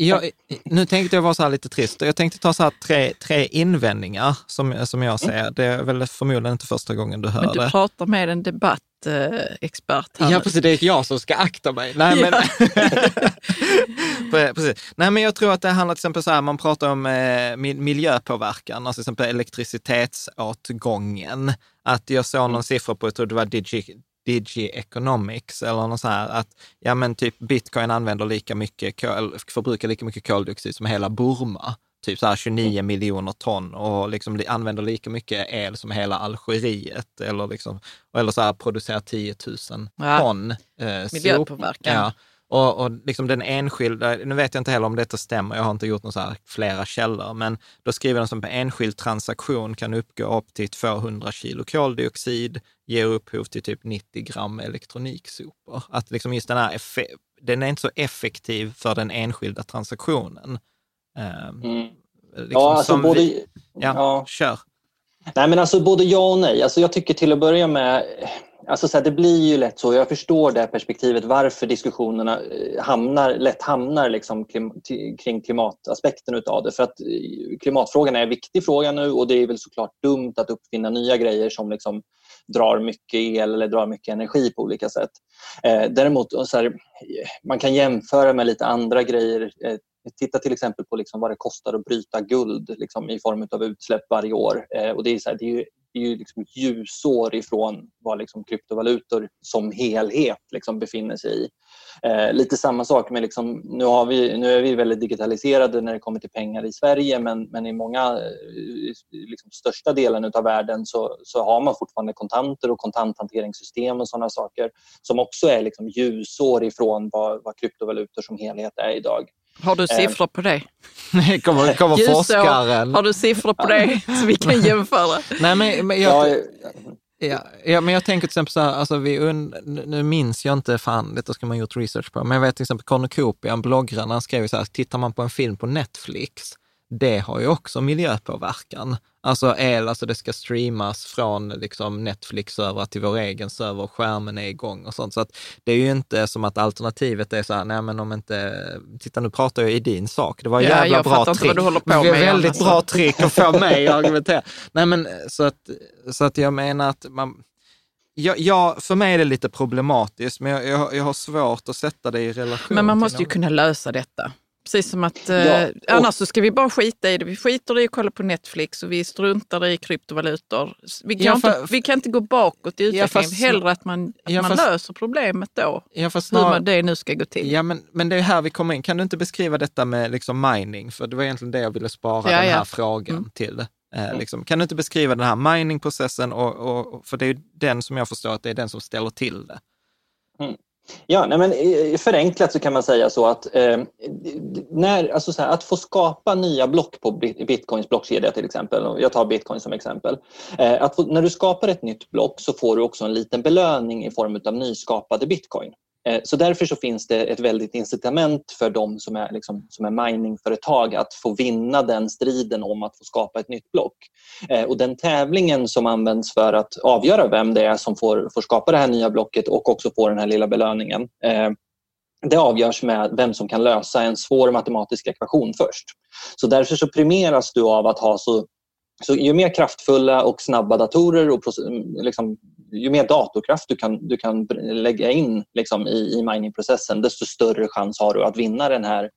jag, nu tänkte jag vara så här lite trist. Jag tänkte ta så här tre, tre invändningar som, som jag ser. Mm. Det är väl förmodligen inte första gången du hör det. Men du pratar med en debattexpert här Ja, precis. Det är jag som ska akta mig. Nej, men, precis. Nej, men jag tror att det handlar till exempel så här, man pratar om eh, miljöpåverkan, alltså till exempel elektricitetsåtgången. Att jag såg någon mm. siffra på, jag tror det var Digi, Digi Economics eller något så här, att ja men typ bitcoin använder lika mycket, förbrukar lika mycket koldioxid som hela Burma, typ så här 29 miljoner ton och liksom använder lika mycket el som hela Algeriet eller liksom, eller så här producerar 10 000 ton eh, Miljöpåverkan. Ja. Och, och liksom den enskilda, nu vet jag inte heller om detta stämmer, jag har inte gjort här flera källor, men då skriver de som en enskild transaktion kan uppgå upp till 200 kilo koldioxid, ger upphov till typ 90 gram elektroniksopor. Att liksom just den här, den är inte så effektiv för den enskilda transaktionen. Um, mm. liksom ja, alltså både... Vi, ja, ja, kör. Nej, men alltså både ja och nej. Alltså jag tycker till att börja med, Alltså så här, det blir ju lätt så, jag förstår det perspektivet varför diskussionerna eh, hamnar, lätt hamnar liksom klim, kring klimataspekten av det. För att eh, klimatfrågan är en viktig fråga nu och det är väl såklart dumt att uppfinna nya grejer som liksom drar mycket el eller drar mycket energi på olika sätt. Eh, däremot, så här, man kan jämföra med lite andra grejer. Eh, titta till exempel på liksom vad det kostar att bryta guld liksom, i form av utsläpp varje år. Eh, och det, är så här, det är ju är ju liksom ljusår ifrån vad liksom kryptovalutor som helhet liksom befinner sig i. Eh, lite samma sak med, liksom, nu, har vi, nu är vi väldigt digitaliserade när det kommer till pengar i Sverige men, men i många, eh, liksom, största delen av världen så, så har man fortfarande kontanter och kontanthanteringssystem och sådana saker som också är liksom ljusår ifrån vad, vad kryptovalutor som helhet är idag. Har du siffror på det? Nej, kommer, kommer forskaren. Har du siffror på det så vi kan jämföra? Nej, men, men jag, ja, ja, men jag tänker till exempel så här, alltså vi und, nu minns jag inte, fan, detta ska man gjort research på, men jag vet till exempel Cornucopian, bloggrarna, han skrev så här, tittar man på en film på Netflix, det har ju också miljöpåverkan. Alltså el, alltså det ska streamas från liksom Netflix-servrar till vår egen server och skärmen är igång och sånt. Så att det är ju inte som att alternativet är så här, nej men om inte, titta nu pratar jag i din sak, det var ja, jävla bra trick. På med, väldigt alltså. bra trick att få mig att argumentera. Nej men så att, så att jag menar att man, Ja, ja, för mig är det lite problematiskt, men jag, jag, jag har svårt att sätta det i relation. Men man måste ju kunna lösa detta. Precis som att ja, eh, annars så ska vi bara skita i det. Vi skiter i att kolla på Netflix och vi struntar i kryptovalutor. Vi kan, ja, för, inte, vi kan inte gå bakåt i utvecklingen. Ja, fast, Hellre att man, att ja, man fast, löser problemet då. Ja, fast hur man, det nu ska gå till. Ja, men, men det är här vi kommer in. Kan du inte beskriva detta med liksom mining? För det var egentligen det jag ville spara ja, den här frågan mm. till. Eh, liksom. Kan du inte beskriva den här miningprocessen? Och, och, för det är den som jag förstår att det är den som ställer till det. Mm. Ja, nej men eh, förenklat så kan man säga så att eh, när, alltså så här, att få skapa nya block på bitcoins blockkedja till exempel, jag tar bitcoin som exempel. Eh, att få, när du skapar ett nytt block så får du också en liten belöning i form av nyskapade bitcoin. Eh, så därför så finns det ett väldigt incitament för de som är, liksom, som är miningföretag att få vinna den striden om att få skapa ett nytt block. Eh, och den tävlingen som används för att avgöra vem det är som får, får skapa det här nya blocket och också få den här lilla belöningen eh, det avgörs med vem som kan lösa en svår matematisk ekvation först. Så därför så primeras du av att ha så så ju mer kraftfulla och snabba datorer och liksom, ju mer datorkraft du kan, du kan lägga in liksom, i, i miningprocessen desto större chans har du att vinna den här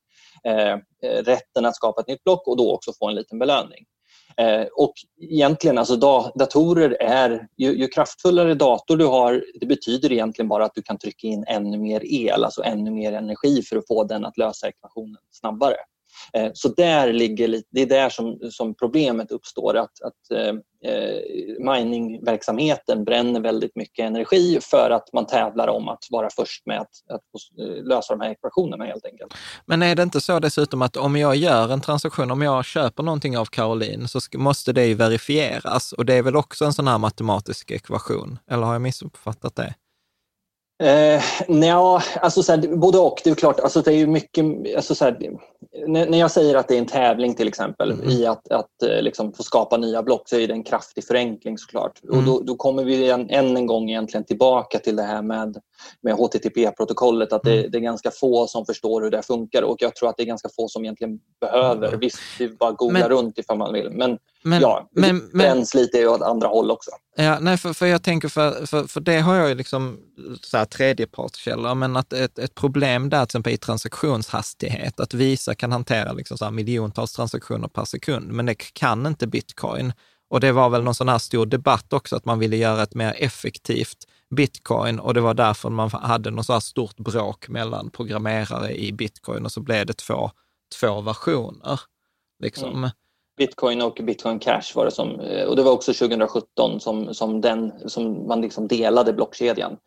eh, eh, rätten att skapa ett nytt block och då också få en liten belöning. Eh, och egentligen, alltså da, datorer är, ju, ju, kraftfullare dator du har, det betyder egentligen bara att du kan trycka in ännu mer el, alltså ännu mer energi för att få den att lösa ekvationen snabbare. Eh, så där ligger, det är där som, som problemet uppstår, att, att eh, eh, miningverksamheten bränner väldigt mycket energi för att man tävlar om att vara först med att, att lösa de här ekvationerna helt enkelt. Men är det inte så dessutom att om jag gör en transaktion, om jag köper någonting av Caroline, så måste det verifieras och det är väl också en sån här matematisk ekvation? Eller har jag missuppfattat det? Eh, ja, alltså så här, både och. Det är klart, alltså det är mycket, alltså så här, när jag säger att det är en tävling till exempel mm. i att, att eh, liksom få skapa nya block så är det en kraftig förenkling såklart. Mm. Och då, då, kommer vi än, än en gång egentligen tillbaka till det här med, med HTTP-protokollet, att det, mm. det, är ganska få som förstår hur det funkar och jag tror att det är ganska få som egentligen behöver. Mm. Visst, vi bara googla men, runt ifall man vill. Men, men ja, men, det bränns lite åt andra håll också. Ja, nej, för, för jag tänker, för, för, för det har jag ju liksom så här tredjepartskällor, men att ett, ett problem där till exempel i transaktionshastighet, att Visa kan hantera liksom så miljontals transaktioner per sekund, men det kan inte bitcoin. Och det var väl någon sån här stor debatt också, att man ville göra ett mer effektivt bitcoin och det var därför man hade något så här stort bråk mellan programmerare i bitcoin och så blev det två, två versioner. Liksom. Mm. Bitcoin och Bitcoin Cash var det som, eh, och det var också 2017 som, som, den, som man liksom delade blockkedjan.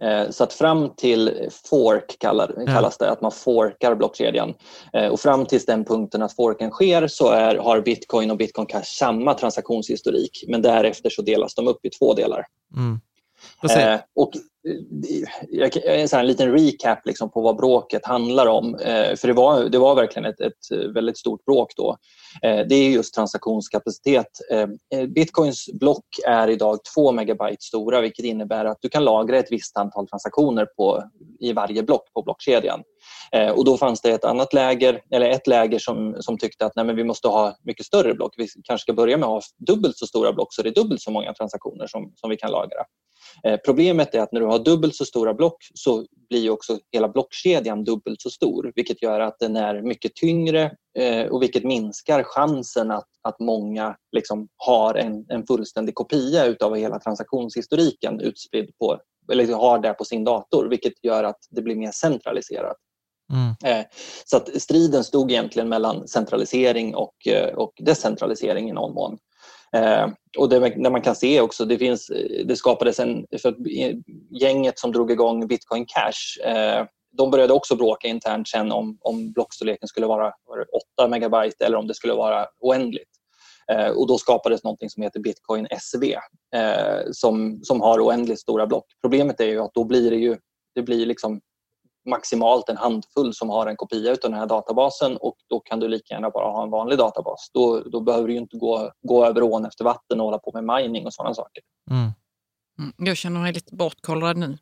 Eh, så att fram till fork kallar, kallas det, att man forkar blockkedjan. Eh, och fram till den punkten att forken sker så är, har bitcoin och bitcoin cash samma transaktionshistorik men därefter så delas de upp i två delar. Mm. Eh, och en sån liten recap liksom på vad bråket handlar om. Eh, för det var, det var verkligen ett, ett väldigt stort bråk då. Eh, det är just transaktionskapacitet. Eh, eh Bitcoins block är idag 2 megabyte stora vilket innebär att du kan lagra ett visst antal transaktioner på, i varje block på blockkedjan. Eh, och då fanns det ett annat läger, eller ett läger som, som tyckte att nej, men vi måste ha mycket större block. Vi kanske ska börja med att ha dubbelt så stora block så det är dubbelt så många transaktioner som, som vi kan lagra. Eh, problemet är att när du har dubbelt så stora block så blir också hela blockkedjan dubbelt så stor vilket gör att den är mycket tyngre eh, och vilket minskar chansen att, att många liksom har en, en fullständig kopia utav hela transaktionshistoriken utspridd på, eller har det på sin dator vilket gör att det blir mer centraliserat. Mm. Eh, så att striden stod egentligen mellan centralisering och, och decentralisering i någon mån. Eh, och det, det, man kan se också, det, finns, det skapades en... För gänget som drog igång Bitcoin Cash eh, de började också bråka internt sen om, om blockstorleken skulle vara 8 megabyte eller om det skulle vara oändligt. Eh, och då skapades något som heter Bitcoin SV eh, som, som har oändligt stora block. Problemet är ju att då blir det ju det blir liksom maximalt en handfull som har en kopia av den här databasen och då kan du lika gärna bara ha en vanlig databas. Då, då behöver du inte gå, gå över ån efter vatten och hålla på med mining och sådana saker. Mm. Mm, jag känner mig lite bortkollrad nu.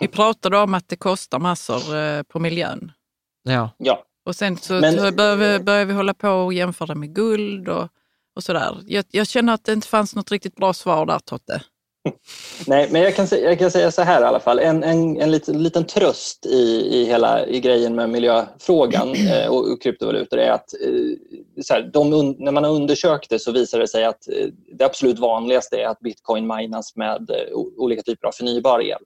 Vi pratade om att det kostar massor eh, på miljön. Ja. ja. Och sen så, Men, så börjar, vi, börjar vi hålla på och jämföra med guld och, och sådär. Jag, jag känner att det inte fanns något riktigt bra svar där, Totte. Nej, men jag kan, jag kan säga så här i alla fall. En, en, en liten, liten tröst i, i hela i grejen med miljöfrågan eh, och, och kryptovalutor är att eh, så här, de, när man har undersökt det så visar det sig att eh, det absolut vanligaste är att bitcoin minas med eh, olika typer av förnybar el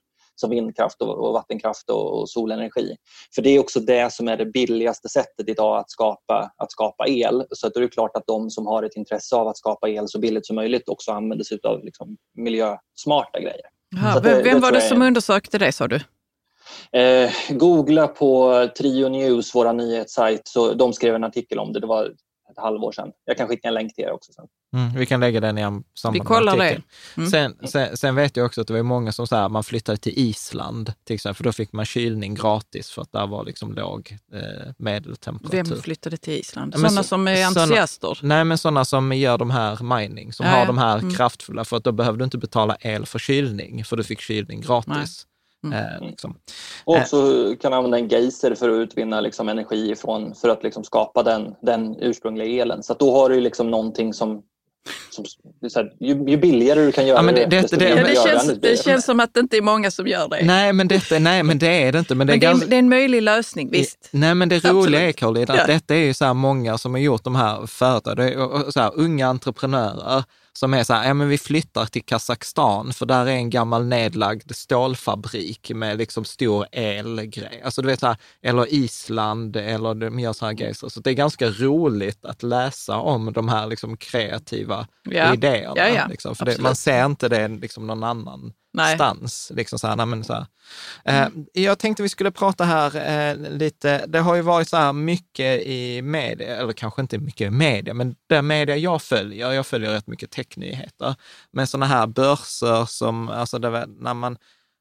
som vindkraft och, vattenkraft och, solenergi. För det är också det som är det billigaste sättet idag att skapa, att skapa el. Så att det är klart att de som har ett intresse av att skapa el så billigt som möjligt också använder sig av liksom miljösmarta grejer. Aha, det, vem det var det som undersökte det sa du? Eh, googla på Trio News, vår nyhetssajt, så de skrev en artikel om det. Det var ett halvår sedan. Jag kan skicka en länk till er också sen. Mm, vi kan lägga den i samband Vi kollar det. Mm. Sen, sen, sen, vet jag också att det var många som så här, man flyttade till Island till exempel, för då fick man kylning gratis för att där var liksom låg eh, medeltemperatur. Vem flyttade till Island? Sådana så- som är såna- entusiaster? Nej, men sådana som gör de här mining, som Ja, har ja. de här Mm. kraftfulla, för att då behövde du inte betala el för kylning, för du fick kylning gratis. Mm. Eh, liksom. Och också kan använda en geyser för att utvinna liksom energi ifrån, för att liksom skapa den, den ursprungliga elen. Så att då har du liksom någonting som, som det är så här, ju, ju billigare du kan göra Ja, men det- det- det- det, miljövänligt känns, det känns som att det inte är många som gör det. Nej, men detta, nej, men det är det inte. Men det är men det är, ganska- det är en möjlig lösning, visst. Nej, men det Absolut. roliga är, Caroline, att Ja. detta är ju så här många som har gjort de här företagen, så här, unga entreprenörer som är så här, ja men vi flyttar till Kazakstan för där är en gammal nedlagd stålfabrik med liksom stor elgrej. Alltså du vet så här, eller Island eller de gör så här grejer. Så det är ganska roligt att läsa om de här liksom kreativa Ja. idéerna. Ja, ja. Liksom, för det, man ser inte det liksom någon annan Nej. stans. Liksom så här, nej, men så här. Eh, jag tänkte vi skulle prata här eh, lite, det har ju varit så här mycket i media, eller kanske inte mycket i media, men den media jag följer, jag följer rätt mycket technyheter, men sådana här börser som, alltså det, när man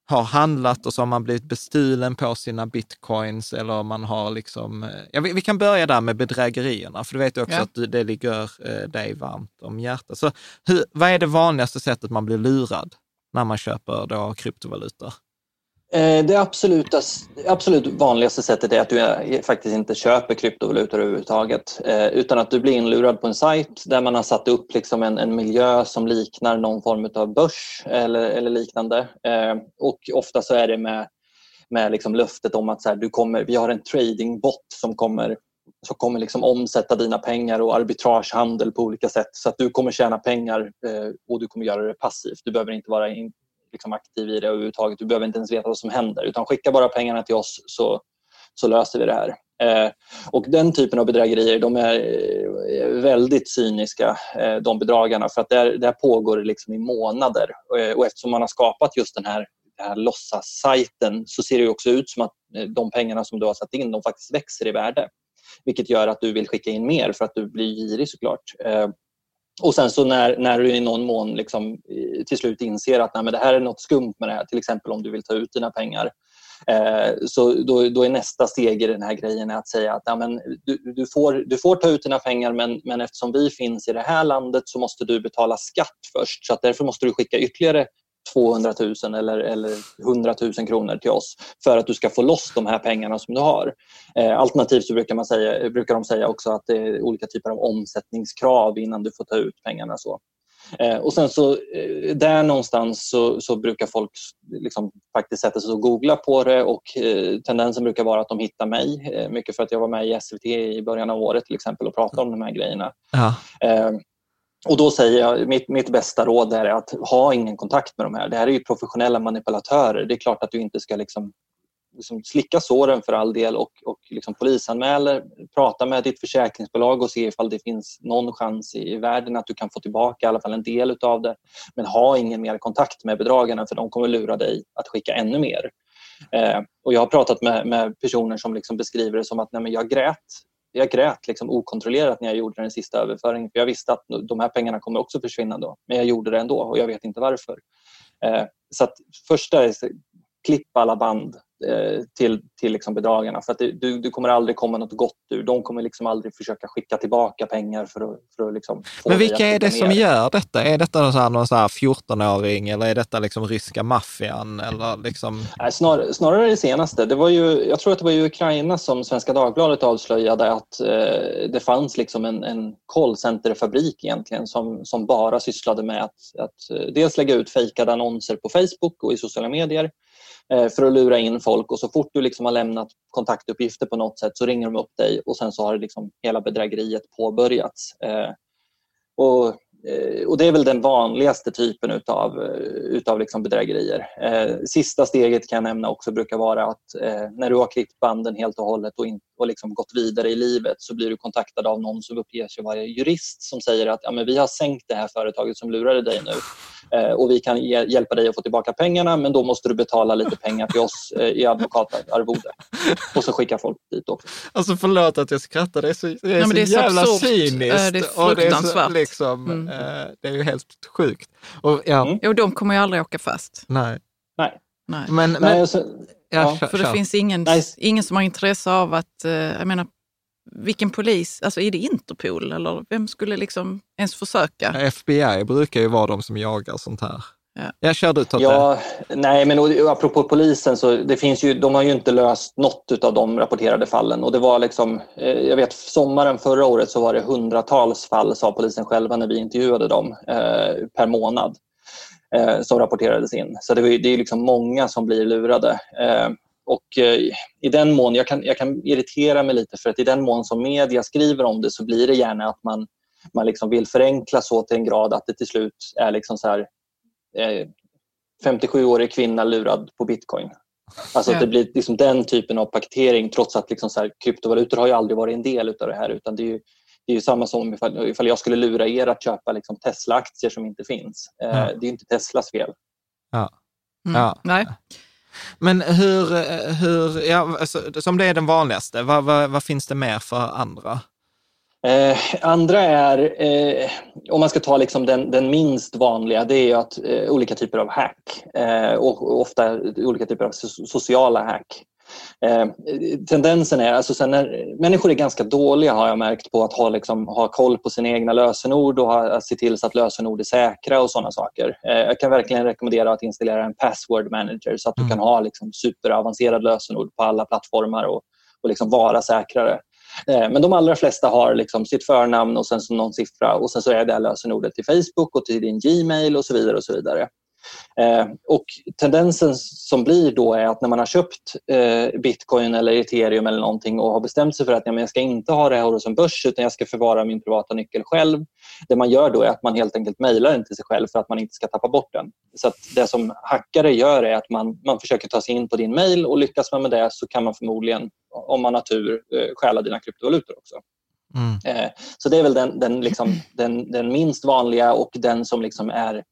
har handlat och så har man blivit bestulen på sina bitcoins eller man har liksom, eh, ja, vi, vi kan börja där med bedrägerierna, för du vet ju också Ja. att du- det ligger eh, dig varmt om hjärtat. Så hur, vad är det vanligaste sättet man blir lurad när man köper då kryptovalutor? Eh, det absoluta, absolut vanligaste sättet är att du eh, faktiskt inte köper kryptovalutor överhuvudtaget eh, utan att du blir inlurad på en sajt där man har satt upp liksom en, en miljö som liknar någon form av börs eller, eller liknande. Och ofta så är det med, med liksom löftet om att så här, du kommer, vi har en tradingbot som kommer som kommer liksom omsätta dina pengar och arbitragehandel på olika sätt så att du kommer tjäna pengar eh, och du kommer göra det passivt. Du behöver inte vara in, liksom aktiv i det överhuvudtaget. Du behöver inte ens veta vad som händer utan skicka bara pengarna till oss så, så löser vi det här. Eh, och den typen av bedrägerier de är eh, väldigt cyniska, eh, de bedragarna, för att där, där pågår det liksom i månader. Eh, och eftersom man har skapat just den här, den här låtsassajten så ser det också ut som att eh, de pengarna som du har satt in de faktiskt växer i värde. Vilket gör att du vill skicka in mer för att du blir girig såklart. Eh, och sen så när, när du i någon mån liksom, eh, till slut inser att nej, men det här är något skumt med det här, till exempel om du vill ta ut dina pengar, eh, så då, då är nästa steg i den här grejen att säga att ja, men du, du, får, du får ta ut dina pengar men, men eftersom vi finns i det här landet så måste du betala skatt först. Så att därför måste du skicka ytterligare 200 000 eller, eller 100 000 kronor till oss för att du ska få loss de här pengarna som du har. Eh, alternativt så brukar, man säga, brukar de säga också att det är olika typer av omsättningskrav innan du får ta ut pengarna. Så. Eh, och sen så eh, där någonstans så, så brukar folk liksom faktiskt sätta sig och googla på det och eh, tendensen brukar vara att de hittar mig. Eh, mycket för att jag var med i SVT i början av året till exempel och pratade om de här grejerna. Ja. Och då säger jag, mitt, mitt bästa råd är att ha ingen kontakt med de här. Det här är ju professionella manipulatörer. Det är klart att du inte ska liksom, liksom slicka såren för all del och, och liksom polisanmäler. Prata med ditt försäkringsbolag och se ifall det finns någon chans i, i världen att du kan få tillbaka i alla fall en del av det. Men ha ingen mer kontakt med bedragarna för de kommer lura dig att skicka ännu mer. Eh, och jag har pratat med, med personer som liksom beskriver det som att nej men jag grät jag grät liksom okontrollerat när jag gjorde den sista överföringen. För jag visste att de här pengarna kommer också försvinna då. Men jag gjorde det ändå och jag vet inte varför. Eh, så att första är klippa alla band till, till liksom bedragarna. För att det, du, du kommer aldrig komma något gott ur. De kommer liksom aldrig försöka skicka tillbaka pengar för att, för att liksom få Men vilka är det skicka som gör detta? Är detta så här, någon så här 14-åring eller är detta liksom ryska maffian? Eller liksom... Nej, snar, snarare det senaste. Det var ju, jag tror att det var i Ukraina som Svenska Dagbladet avslöjade att eh, det fanns liksom en, en callcenterfabrik egentligen som, som bara sysslade med att, att eh, dels lägga ut fejkade annonser på Facebook och i sociala medier eh, Eh, för att lura in folk och så fort du liksom har lämnat kontaktuppgifter på något sätt så ringer de upp dig och sen så har liksom hela bedrägeriet påbörjats. Eh, och eh, och det är väl den vanligaste typen utav, utav liksom bedrägerier. Sista steget kan jag nämna också brukar vara att när du har klippt banden helt och hållet och, inte och liksom gått vidare i livet så blir du kontaktad av någon som uppger sig vara jurist som säger att ja, men vi har sänkt det här företaget som lurade dig nu eh, och vi kan hjälpa dig att få tillbaka pengarna men då måste du betala lite pengar till oss eh, i advokatarvode. Och så skickar folk dit också. Alltså förlåt att jag skrattar, det är så, det är ja, så det är jävla så cyniskt. Det är fruktansvärt. Och det, är så, liksom, mm. eh, det är ju helt sjukt. Och, ja. Mm. Jo, de kommer ju aldrig åka fast. Nej. Nej. Nej. Men, men, Nej, alltså, Ja, för det finns ingen, ingen som har intresse av att, eh, jag menar, vilken polis, alltså är det Interpol eller vem skulle liksom ens försöka? FBI brukar ju vara de som jagar sånt här. Ja. Jag kör du Totte. Ja, nej, men apropå polisen så det finns ju, de har ju inte löst något av de rapporterade fallen och det var liksom, eh, jag vet sommaren förra året så var det hundratals fall sa polisen själva när vi intervjuade dem eh, per månad eh, som rapporterades in. Så det, det är liksom många som blir lurade. Eh, och eh, i den mån, jag kan, jag kan irritera mig lite för att i den mån som media skriver om det så blir det gärna att man, man liksom vill förenkla så till en grad att det till slut är liksom så här, 57-årig eh, kvinna lurad på bitcoin. Alltså det blir liksom den typen av paketering trots att liksom så här, kryptovalutor har ju aldrig varit en del av det här utan det är ju det är ju samma som ifall, ifall jag skulle lura er att köpa liksom Tesla-aktier som inte finns. Eh, ja. Det är inte Teslas fel. Ja. Mm. ja. Nej. Men hur, hur ja, alltså, som det är den vanligaste, vad, vad, vad finns det mer för andra? Eh, andra är, eh, om man ska ta liksom den, den minst vanliga, det är att eh, olika typer av hack eh, och ofta olika typer av sociala hack. Eh, tendensen är, alltså sen när, människor är ganska dåliga har jag märkt på att ha, liksom, ha koll på sina egna lösenord och ha, se till så att lösenord är säkra och sådana saker. Eh, jag kan verkligen rekommendera att installera en password manager så att mm. du kan ha liksom, superavancerad lösenord på alla plattformar och, och liksom vara säkrare. Eh, men de allra flesta har liksom sitt förnamn och sen någon siffra och sen så är det lösenordet till Facebook och till din Gmail och så vidare. och så vidare. Eh, och tendensen som blir då är att när man har köpt eh, bitcoin eller ethereum eller någonting och har bestämt sig för att ja, jag ska inte ha det här hos en börs utan jag ska förvara min privata nyckel själv. Det man gör då är att man helt enkelt mejlar den till sig själv för att man inte ska tappa bort den. Så det som hackare gör är att man, man försöker ta sig in på din mejl och lyckas man med det så kan man förmodligen, om man har tur, eh, stjäla dina kryptovalutor också. Mm. Så det är väl den, den, liksom, den, den minst vanliga och den som liksom är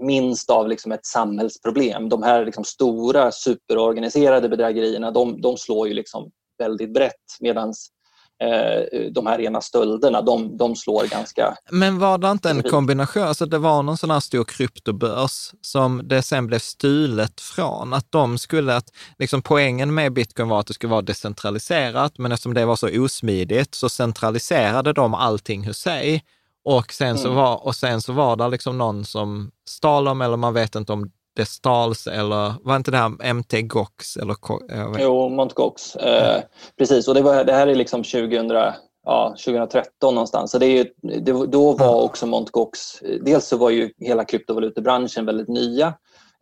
minst av liksom ett samhällsproblem. De här liksom stora superorganiserade bedrägerierna de, de slår ju liksom väldigt brett medan eh, de här rena stölderna de, de slår ganska... Men var det inte en kombination, alltså det var någon sån här stor kryptobörs som det sen blev stulet från, att de skulle, att liksom poängen med bitcoin var att det skulle vara decentraliserat, men eftersom det var så osmidigt så centraliserade de allting hos sig och sen, så mm. var, och sen så var det liksom någon som stal dem, eller man vet inte om det stals eller var inte det här MT Gox? Eller, jo, Mt. Gox. Eh, precis, och det, var, det här är liksom 2000, ja, 2013 någonstans. Så det är, det, då var också Mt. Gox, dels så var ju hela kryptovalutebranschen väldigt nya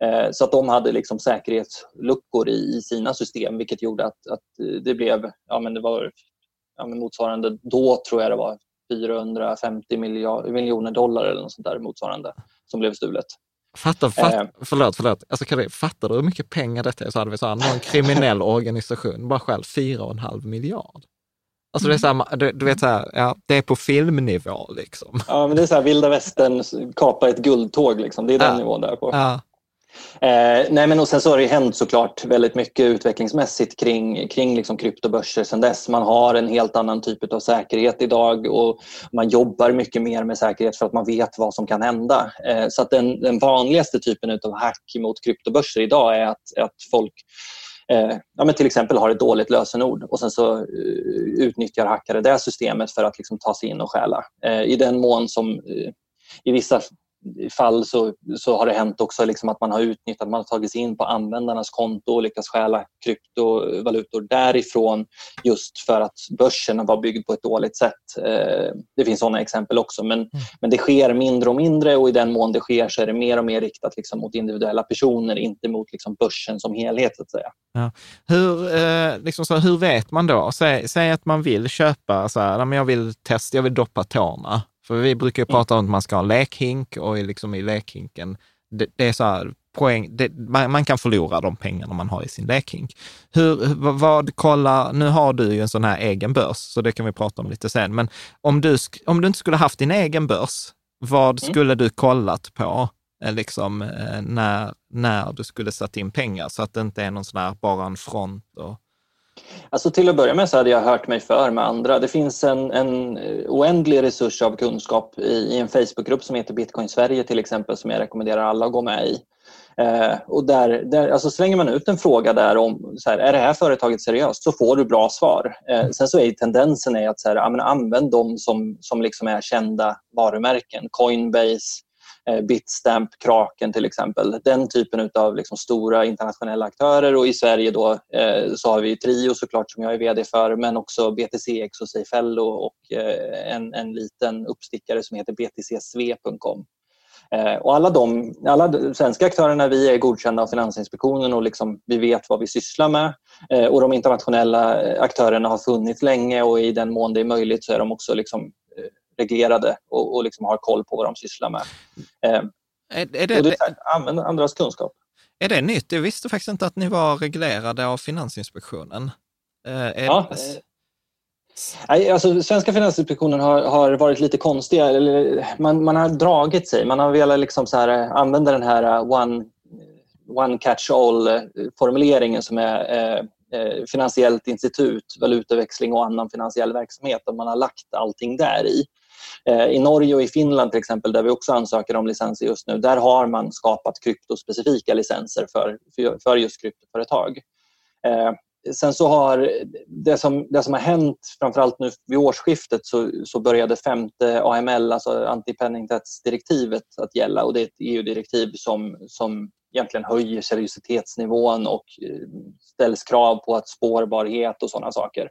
eh, så att de hade liksom säkerhetsluckor i, i sina system vilket gjorde att, att det blev, ja men det var ja, men motsvarande, då tror jag det var 450 miljoner dollar eller något sånt där motsvarande som blev stulet. Fattar, fatt, eh, förlåt, förlåt. Alltså, Karin, fattar du hur mycket pengar detta är? Så hade vi så här, någon kriminell organisation bara själv 4,5 miljard. Alltså det är så här, du, du, vet så här, ja, det är på filmnivå liksom. Ja, men det är så här vilda västern, kapa ett guldtåg liksom. Det är den ja. nivån där på. Ja. Eh, nej men och sen så har det hänt såklart väldigt mycket utvecklingsmässigt kring, kring liksom kryptobörser sen dess. Man har en helt annan typ av säkerhet idag och man jobbar mycket mer med säkerhet för att man vet vad som kan hända. Eh, så att den, den vanligaste typen av hack mot kryptobörser idag är att, att folk eh, ja, men till exempel har ett dåligt lösenord och sen så uh, utnyttjar hackare det systemet för att liksom ta sig in och stjäla. Eh, I den mån som uh, i vissa fall så, så har det hänt också liksom att man har utnyttjat, man har tagit sig in på användarnas konto och lyckats stjäla kryptovalutor därifrån just för att börsen var byggd på ett dåligt sätt. Eh, det finns sådana exempel också men, mm. men det sker mindre och mindre och i den mån det sker så är det mer och mer riktat liksom mot individuella personer, inte mot liksom börsen som helhet. Så att säga. Ja. Hur, eh, liksom så, hur vet man då? Säg, säg att man vill köpa, så här, jag vill testa, jag vill doppa tårna. För vi brukar ju mm. prata om att man ska ha lekhink och liksom i lekhinken, det, det är så här, poäng, det, man, man, kan förlora de pengarna man har i sin lekhink. Hur, vad, vad kolla, nu har du ju en sån här egen börs, så det kan vi prata om lite sen, men om du, om du inte skulle haft din egen börs, vad mm. skulle du kollat på eh, liksom, eh, när, när du skulle satt in pengar så att det inte är någon sån här bara en front? Och... Alltså till att börja med så hade jag hört mig för med andra. Det finns en, en oändlig resurs av kunskap i, i en Facebookgrupp som heter Bitcoin Sverige till exempel som jag rekommenderar alla att gå med i. Eh, och där, där, alltså slänger man ut en fråga där om så här, är det här företaget seriöst så får du bra svar. Eh, sen så är tendensen är att så här, ja, använd de som, som liksom är kända varumärken. Coinbase, eh, Eh, Bitstamp, Kraken till exempel. Den typen av liksom stora internationella aktörer och i Sverige då, eh, så har vi Trio såklart som jag är VD för men också BTCX och Seifello och eh, en, en liten uppstickare som heter btcsve.com. Eh, och alla, de, alla svenska aktörerna, vi är godkända av Finansinspektionen och liksom, vi vet vad vi sysslar med. Eh, och de internationella aktörerna har funnits länge och i den mån det är möjligt så är de också liksom, reglerade och, och liksom har koll på vad de sysslar med. Är, är det, och det använder andras kunskap. Är det nytt? Jag visste faktiskt inte att ni var reglerade av Finansinspektionen. ja, Nej, alltså, svenska Finansinspektionen har, har varit lite konstiga. Eller, man, man har dragit sig. Man har velat liksom så här, använda den här uh, one, one catch all-formuleringen som är eh, eh, finansiellt institut, valutaväxling och annan finansiell verksamhet. Och man har lagt allting där i. Eh, I Norge och i Finland till exempel, där vi också ansöker om licenser just nu, där har man skapat kryptospecifika licenser för, för, just kryptoföretag. Eh, sen så har det som, det som har hänt, framförallt nu vid årsskiftet, så, så började femte AML, alltså antipenningtvättsdirektivet, att gälla. Och det är ett EU-direktiv som, som egentligen höjer seriositetsnivån och eh, ställs krav på att spårbarhet och sådana saker.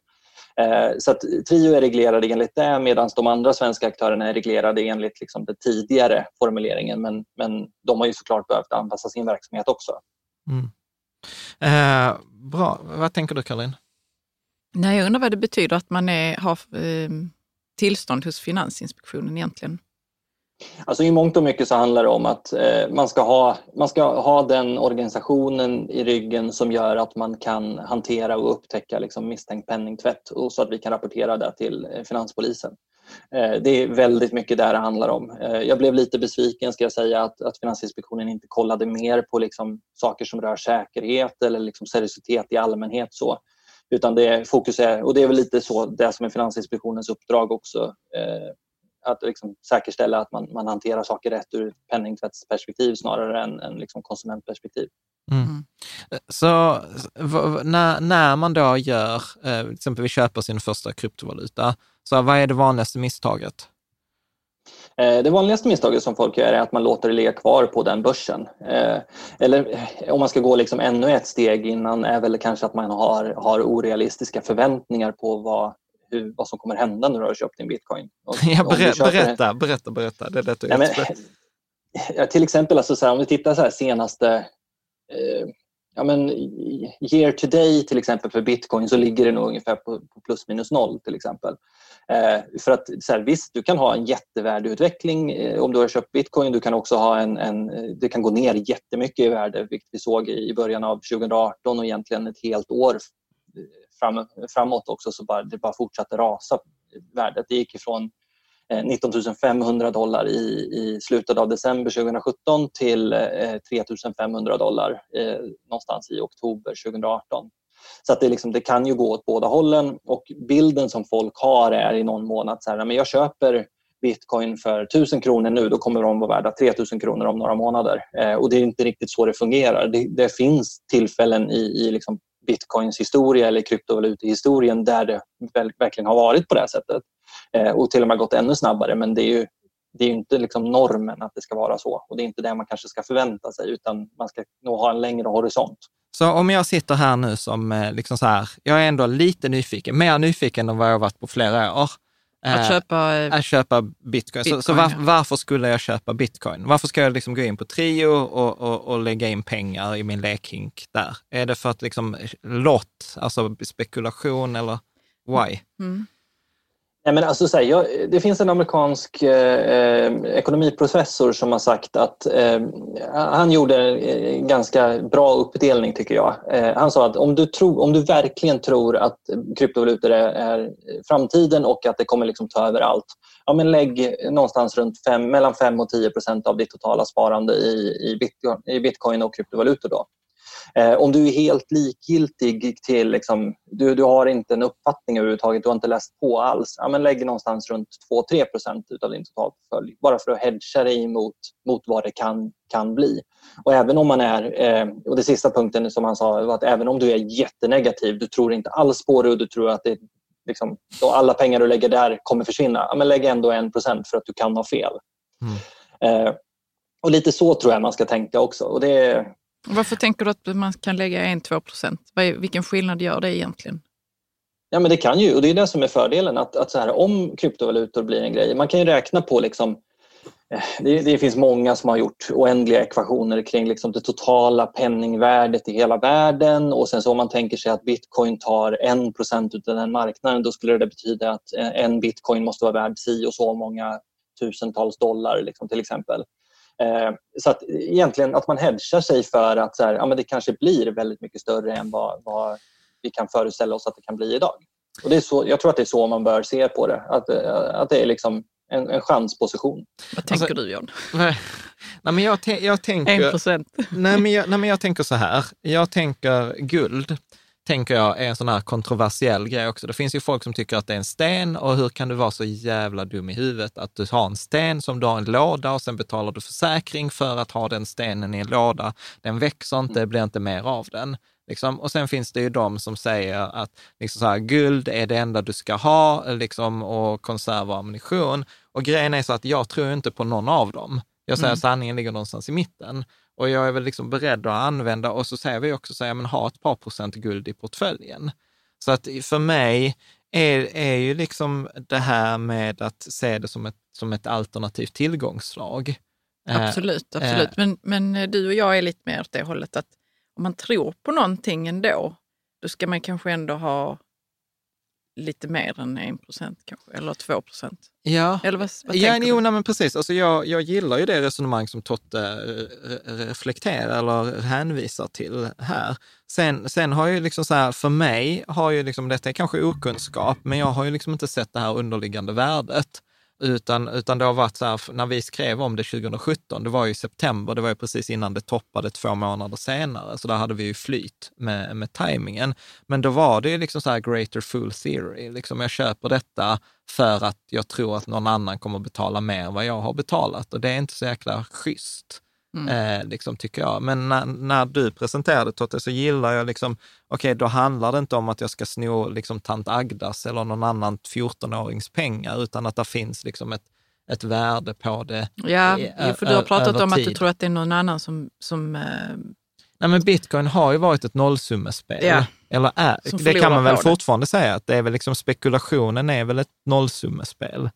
Eh, så att Trio är reglerade enligt det medan de andra svenska aktörerna är reglerade enligt liksom den tidigare formuleringen. Men, men de har ju såklart behövt anpassa sin verksamhet också. Mm. Eh, bra. Vad tänker du, Caroline? Nej, jag undrar vad det betyder att man är, har eh, tillstånd hos Finansinspektionen egentligen. Alltså I mångt och mycket så handlar det om att eh, man, ska ha, man ska ha den organisationen i ryggen som gör att man kan hantera och upptäcka liksom, misstänkt penningtvätt och så att vi kan rapportera det till eh, Finanspolisen. Eh, det är väldigt mycket där det handlar om. Eh, jag blev lite besviken ska jag säga att, att Finansinspektionen inte kollade mer på liksom saker som rör säkerhet eller liksom seriositet i allmänhet. Så. Utan det fokus är, och det är väl lite så det som är Finansinspektionens uppdrag också. Eh, Eh, att liksom säkerställa att man, man hanterar saker rätt ur penningtvättsperspektiv snarare än, än liksom konsumentperspektiv. Mm. mm. Så när, när man då gör, till exempel vi köper sin första kryptovaluta, så vad är det vanligaste misstaget? Eh, det vanligaste misstaget som folk gör är att man låter det ligga kvar på den börsen. Eh, eller eh, om man ska gå liksom ännu ett steg innan är väl kanske att man har, har orealistiska förväntningar på vad, hur, vad som kommer hända när du har köpt din bitcoin. Och, ja, ber, berätta, berätta, berätta. Det lätt ja, men, ja, Till exempel, alltså, så här, om vi tittar så här senaste eh, ja, men year to day till exempel för bitcoin så ligger det nog ungefär på, på plus minus noll till exempel. Eh, för att så här, visst, du kan ha en jättevärdeutveckling eh, om du har köpt bitcoin. Du kan också ha en, en, det kan gå ner jättemycket i värde, vilket vi såg i början av 2018 och egentligen ett helt år fram, framåt också så bara, det bara fortsatte rasa värdet. Det gick ifrån eh, 19 500 dollar i, i slutet av december 2017 till eh, 3 500 dollar eh, någonstans i oktober 2018. Så att det, liksom, det kan ju gå åt båda hållen och bilden som folk har är i någon mån att så här, men jag köper bitcoin för 1000 kronor nu, då kommer de vara värda 3000 kronor om några månader. Eh, och det är inte riktigt så det fungerar. Det, det finns tillfällen i, i liksom bitcoins historia eller kryptovalutehistorien där det verkligen har varit på det här sättet. Eh, och till och med gått ännu snabbare men det är ju det är inte liksom normen att det ska vara så och det är inte det man kanske ska förvänta sig utan man ska nog ha en längre horisont. Så om jag sitter här nu som eh, liksom så här, jag är ändå lite nyfiken, mer nyfiken än vad jag varit på flera år. Att eh, köpa, äh, att köpa bitcoin. bitcoin. Så, så var, varför skulle jag köpa bitcoin? Varför ska jag liksom gå in på Trio och, och, och, lägga in pengar i min lekhink där? Är det för att liksom lott, alltså spekulation eller why? Mm. Nej, men alltså, så här, jag, det finns en amerikansk eh, eh ekonomiprofessor som har sagt att eh, han gjorde en eh, ganska bra uppdelning tycker jag. Eh, han sa att om du, tro, om du verkligen tror att kryptovalutor är, är framtiden och att det kommer liksom ta över allt, ja, men lägg någonstans runt fem, mellan 5 och 10 procent av ditt totala sparande i, i, bitcoin, i bitcoin och kryptovalutor. Då. Eh, om du är helt likgiltig till, liksom, du, du har inte en uppfattning överhuvudtaget, du har inte läst på alls, ja, men lägg någonstans runt 2-3 procent av din totalportfölj bara för att hedga dig mot, mot vad det kan, kan bli. Och även om man är, eh, och det sista punkten som han sa var att även om du är jättenegativ, du tror inte alls på det och du tror att det, liksom, alla pengar du lägger där kommer försvinna, ja, men lägg ändå 1 procent för att du kan ha fel. Mm. Eh, och lite så tror jag man ska tänka också. Och det, varför tänker du att man kan lägga 1-2 procent? Vilken skillnad gör det egentligen? Ja, men det kan ju och det är det som är fördelen att, att så här, om kryptovalutor blir en grej. Man kan ju räkna på liksom eh, det, det, finns många som har gjort oändliga ekvationer kring liksom det totala penningvärdet i hela världen och sen så om man tänker sig att bitcoin tar 1 procent av den marknaden då skulle det betyda att eh, en bitcoin måste vara värd si och så många tusentals dollar liksom, till exempel. Eh, så att egentligen att man hedgar sig för att så här, ja, men det kanske blir väldigt mycket större än vad, vad vi kan föreställa oss att det kan bli idag. Och det är så, jag tror att det är så man bör se på det, att, eh, att det är liksom en, en chansposition. Vad tänker alltså, du John? Nej, men jag, jag tänker... En procent. Nej, men jag, nej, men jag tänker så här. Jag tänker guld tänker jag är en sån här kontroversiell grej också. Det finns ju folk som tycker att det är en sten och hur kan du vara så jävla dum i huvudet att du har en sten som du har en låda och sen betalar du försäkring för att ha den stenen i en låda. Den växer inte, det blir inte mer av den. Liksom. Och sen finns det ju de som säger att liksom så här, guld är det enda du ska ha liksom, och konserv och ammunition. Och grejen är så att jag tror inte på någon av dem. Jag säger mm. sanningen ligger någonstans i mitten. Och jag är väl liksom beredd att använda, och så säger vi också så här, men ha ett par procent guld i portföljen. Så att för mig är, är ju liksom det här med att se det som ett, som ett alternativt tillgångsslag. Eh, absolut, absolut. Eh, men, men du och jag är lite mer åt det hållet att om man tror på någonting ändå, då ska man kanske ändå ha lite mer än 1 procent kanske, eller 2 procent. Ja, eller vad, vad ja jo, nej, men precis. Alltså jag, jag gillar ju det resonemang som Totte reflekterar eller hänvisar till här. Sen, sen har ju liksom så här, för mig har ju liksom, detta är kanske okunskap, men jag har ju liksom inte sett det här underliggande värdet. Utan, utan det har varit så här, när vi skrev om det 2017, det var ju i september, det var ju precis innan det toppade två månader senare, så där hade vi ju flyt med, med tajmingen. Men då var det ju liksom så här greater fool theory, liksom jag köper detta för att jag tror att någon annan kommer betala mer än vad jag har betalat och det är inte så jäkla schysst. Mm. Eh, liksom, tycker jag. Men när, när du presenterade Totte så gillar jag liksom, okej, okay, då handlar det inte om att jag ska sno liksom tant Agdas eller någon annan 14-årings pengar, utan att det finns liksom ett, ett värde på det. Ja, för du har pratat om att du tror att det är någon annan som... som eh... Nej, men bitcoin har ju varit ett nollsummespel. Ja. Eller är, det kan man väl fortfarande säga, att det är väl liksom spekulationen är väl ett nollsummespel.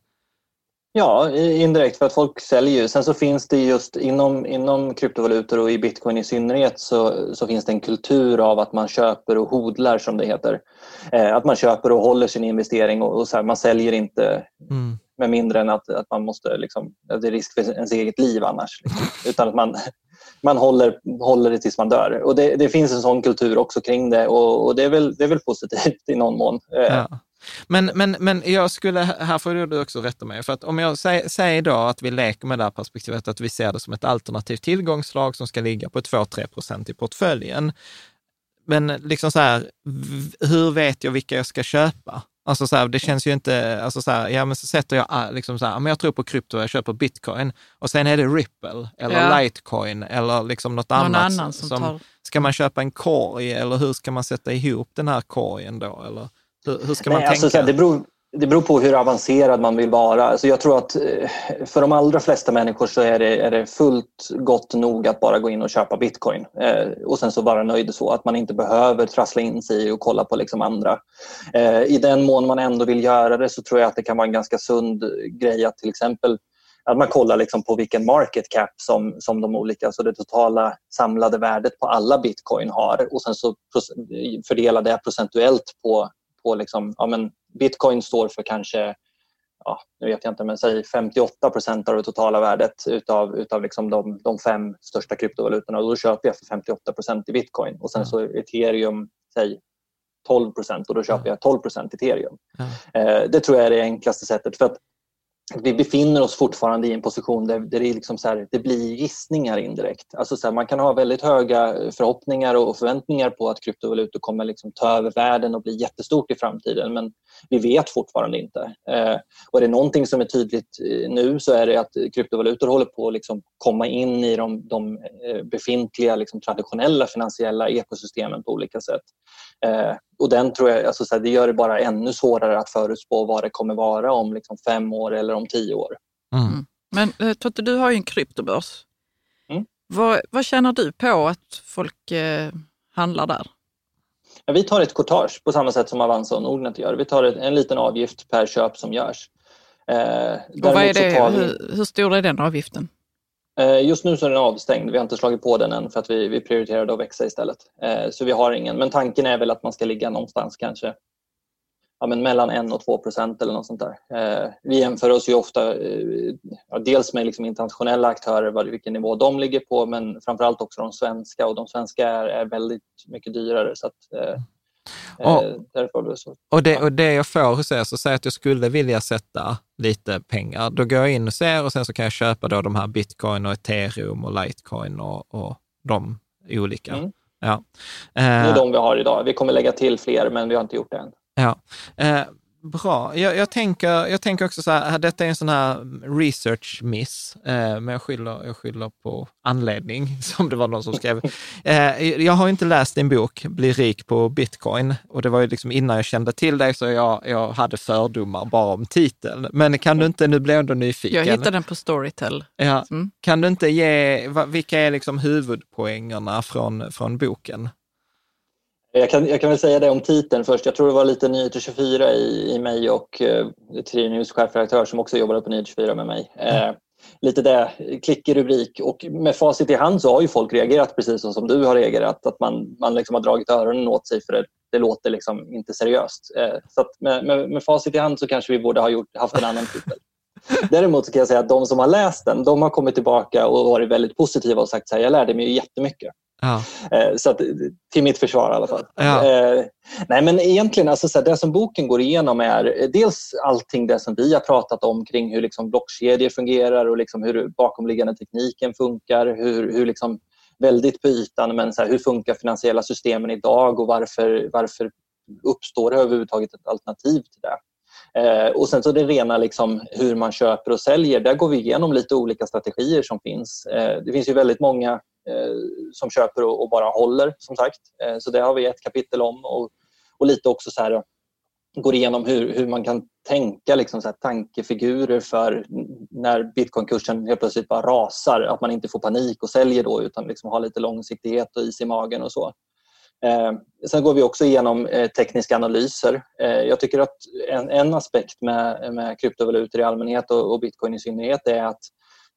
Ja, indirekt för att folk säljer. Sen så finns det just inom, inom kryptovalutor och i bitcoin i synnerhet så, så finns det en kultur av att man köper och hodlar som det heter. Eh, att man köper och håller sin investering och, och så här, man säljer inte mm. med mindre än att, att man måste, liksom, det är risk för ens eget liv annars. Liksom. Utan att man, man håller, håller det tills man dör. Och det, det finns en sån kultur också kring det och, och det, är väl, det är väl positivt i någon mån. Eh, ja. Men, men, men jag skulle, här får du också rätta mig, för att om jag säger, säger då att vi leker med det här perspektivet, att vi ser det som ett alternativt tillgångslag som ska ligga på 2-3 procent i portföljen. Men liksom så här, hur vet jag vilka jag ska köpa? Alltså så här, det känns ju inte, alltså så här, ja men så sätter jag ah, liksom så här, men jag tror på krypto, jag köper bitcoin och sen är det Ripple eller ja. Litecoin eller liksom något Någon annat. Annan som, som tar... Ska man köpa en korg eller hur ska man sätta ihop den här korgen då? Eller? Hur, hur ska man Nej, alltså, tänka? Alltså, det, beror, det beror på hur avancerad man vill vara. Alltså, jag tror att eh, för de allra flesta människor så är det, är det fullt gott nog att bara gå in och köpa bitcoin eh, och sen så vara nöjd så att man inte behöver trassla in sig och kolla på liksom andra. Eh, I den mån man ändå vill göra det så tror jag att det kan vara en ganska sund grej att till exempel att man kollar liksom på vilken market cap som, som de olika, alltså det totala samlade värdet på alla bitcoin har och sen så fördelar det procentuellt på på liksom, ja, men bitcoin står för kanske ja, nu vet jag inte, men säg 58 procent av det totala värdet utav, utav liksom de, de fem största kryptovalutorna. Och då köper jag för 58 procent i bitcoin och sen så ethereum, säg 12 procent och då köper jag 12 procent ethereum. Ja. Eh, det tror jag är det enklaste sättet. för att vi befinner oss fortfarande i en position där, där det, liksom så här, det blir gissningar indirekt. Alltså så här, man kan ha väldigt höga förhoppningar och förväntningar på att kryptovalutor kommer liksom ta över världen och bli jättestort i framtiden men vi vet fortfarande inte. Eh, och är det någonting som är tydligt eh, nu så är det att kryptovalutor håller på att liksom komma in i de, de eh, befintliga liksom traditionella finansiella ekosystemen på olika sätt. Eh, och den tror jag, alltså så här, det gör det bara ännu svårare att förutspå vad det kommer vara om liksom fem år eller om tio år. Mm. mm. Men eh, Totte, du har ju en kryptobörs. Mm. Vad, vad tjänar du på att folk eh, handlar där? Ja, vi tar ett courtage på samma sätt som Avanza och Nordnet gör. Vi tar en liten avgift per köp som görs. Eh, och vad är det, vi... hur, hur stor är den avgiften? Eh, just nu så är den avstängd. Vi har inte slagit på den än för att vi, vi prioriterade att växa istället. Eh, så vi har ingen. Men tanken är väl att man ska ligga någonstans kanske ja, men mellan 1 och 2 procent eller något sånt där. Eh, vi jämför oss ju ofta ja, dels med liksom internationella aktörer, vilken nivå de ligger på, men framförallt också de svenska och de svenska är, är väldigt mycket dyrare. Så att, och, och, det, och det jag får hos er, så säg att jag skulle vilja sätta lite pengar, då går jag in och ser och sen så kan jag köpa då de här bitcoin och ethereum och litecoin och, och de olika. Mm. Ja. Det är de vi har idag. Vi kommer lägga till fler, men vi har inte gjort det än. Ja. Bra. Jag, jag, tänker, jag tänker också så här, detta är en sån här research miss, eh, men jag skyller, jag skyller på anledning, som det var någon som skrev. Eh, jag har inte läst din bok, Bli rik på bitcoin, och det var ju liksom innan jag kände till dig, så jag, jag hade fördomar bara om titeln. Men kan du inte, nu blir jag ändå nyfiken. Jag hittade den på Storytel. Ja. Mm. Kan du inte ge, vilka är liksom huvudpoängerna från, från boken? Jag kan, jag kan väl säga det om titeln först. Jag tror det var lite Nyheter 24 i, i mig och eh, Trinews chefredaktör som också jobbade på Nyheter 24 med mig. Eh, lite det, klick i rubrik och med facit i hand så har ju folk reagerat precis som du har reagerat. Att man, man liksom har dragit öronen åt sig för det, det låter liksom inte seriöst. Eh, så med, med, med facit i hand så kanske vi borde ha gjort, haft en annan titel. Däremot så kan jag säga att de som har läst den, de har kommit tillbaka och varit väldigt positiva och sagt att jag lärde mig jättemycket. Ja. Eh, så att, till mitt försvar i alla fall. Ja. Eh, nej men egentligen, alltså, så här, det som boken går igenom är eh, dels allting det som vi har pratat om kring hur liksom, blockkedjor fungerar och liksom, hur bakomliggande tekniken funkar. Hur, hur liksom, väldigt på ytan, men så här, hur funkar finansiella systemen idag och varför, varför uppstår det överhuvudtaget ett alternativ till det? Eh, och sen så det rena liksom hur man köper och säljer. Där går vi igenom lite olika strategier som finns. Eh, det finns ju väldigt många eh, Eh, som köper och, och, bara håller som sagt. Eh, så det har vi ett kapitel om och, och lite också så här eh, går igenom hur, hur man kan tänka liksom så här, tankefigurer för när bitcoinkursen helt plötsligt bara rasar. Att man inte får panik och säljer då utan liksom har lite långsiktighet och is i magen och så. Eh, sen går vi också igenom eh, tekniska analyser. Eh, jag tycker att en, en aspekt med, med kryptovalutor i allmänhet och, och, bitcoin i synnerhet är att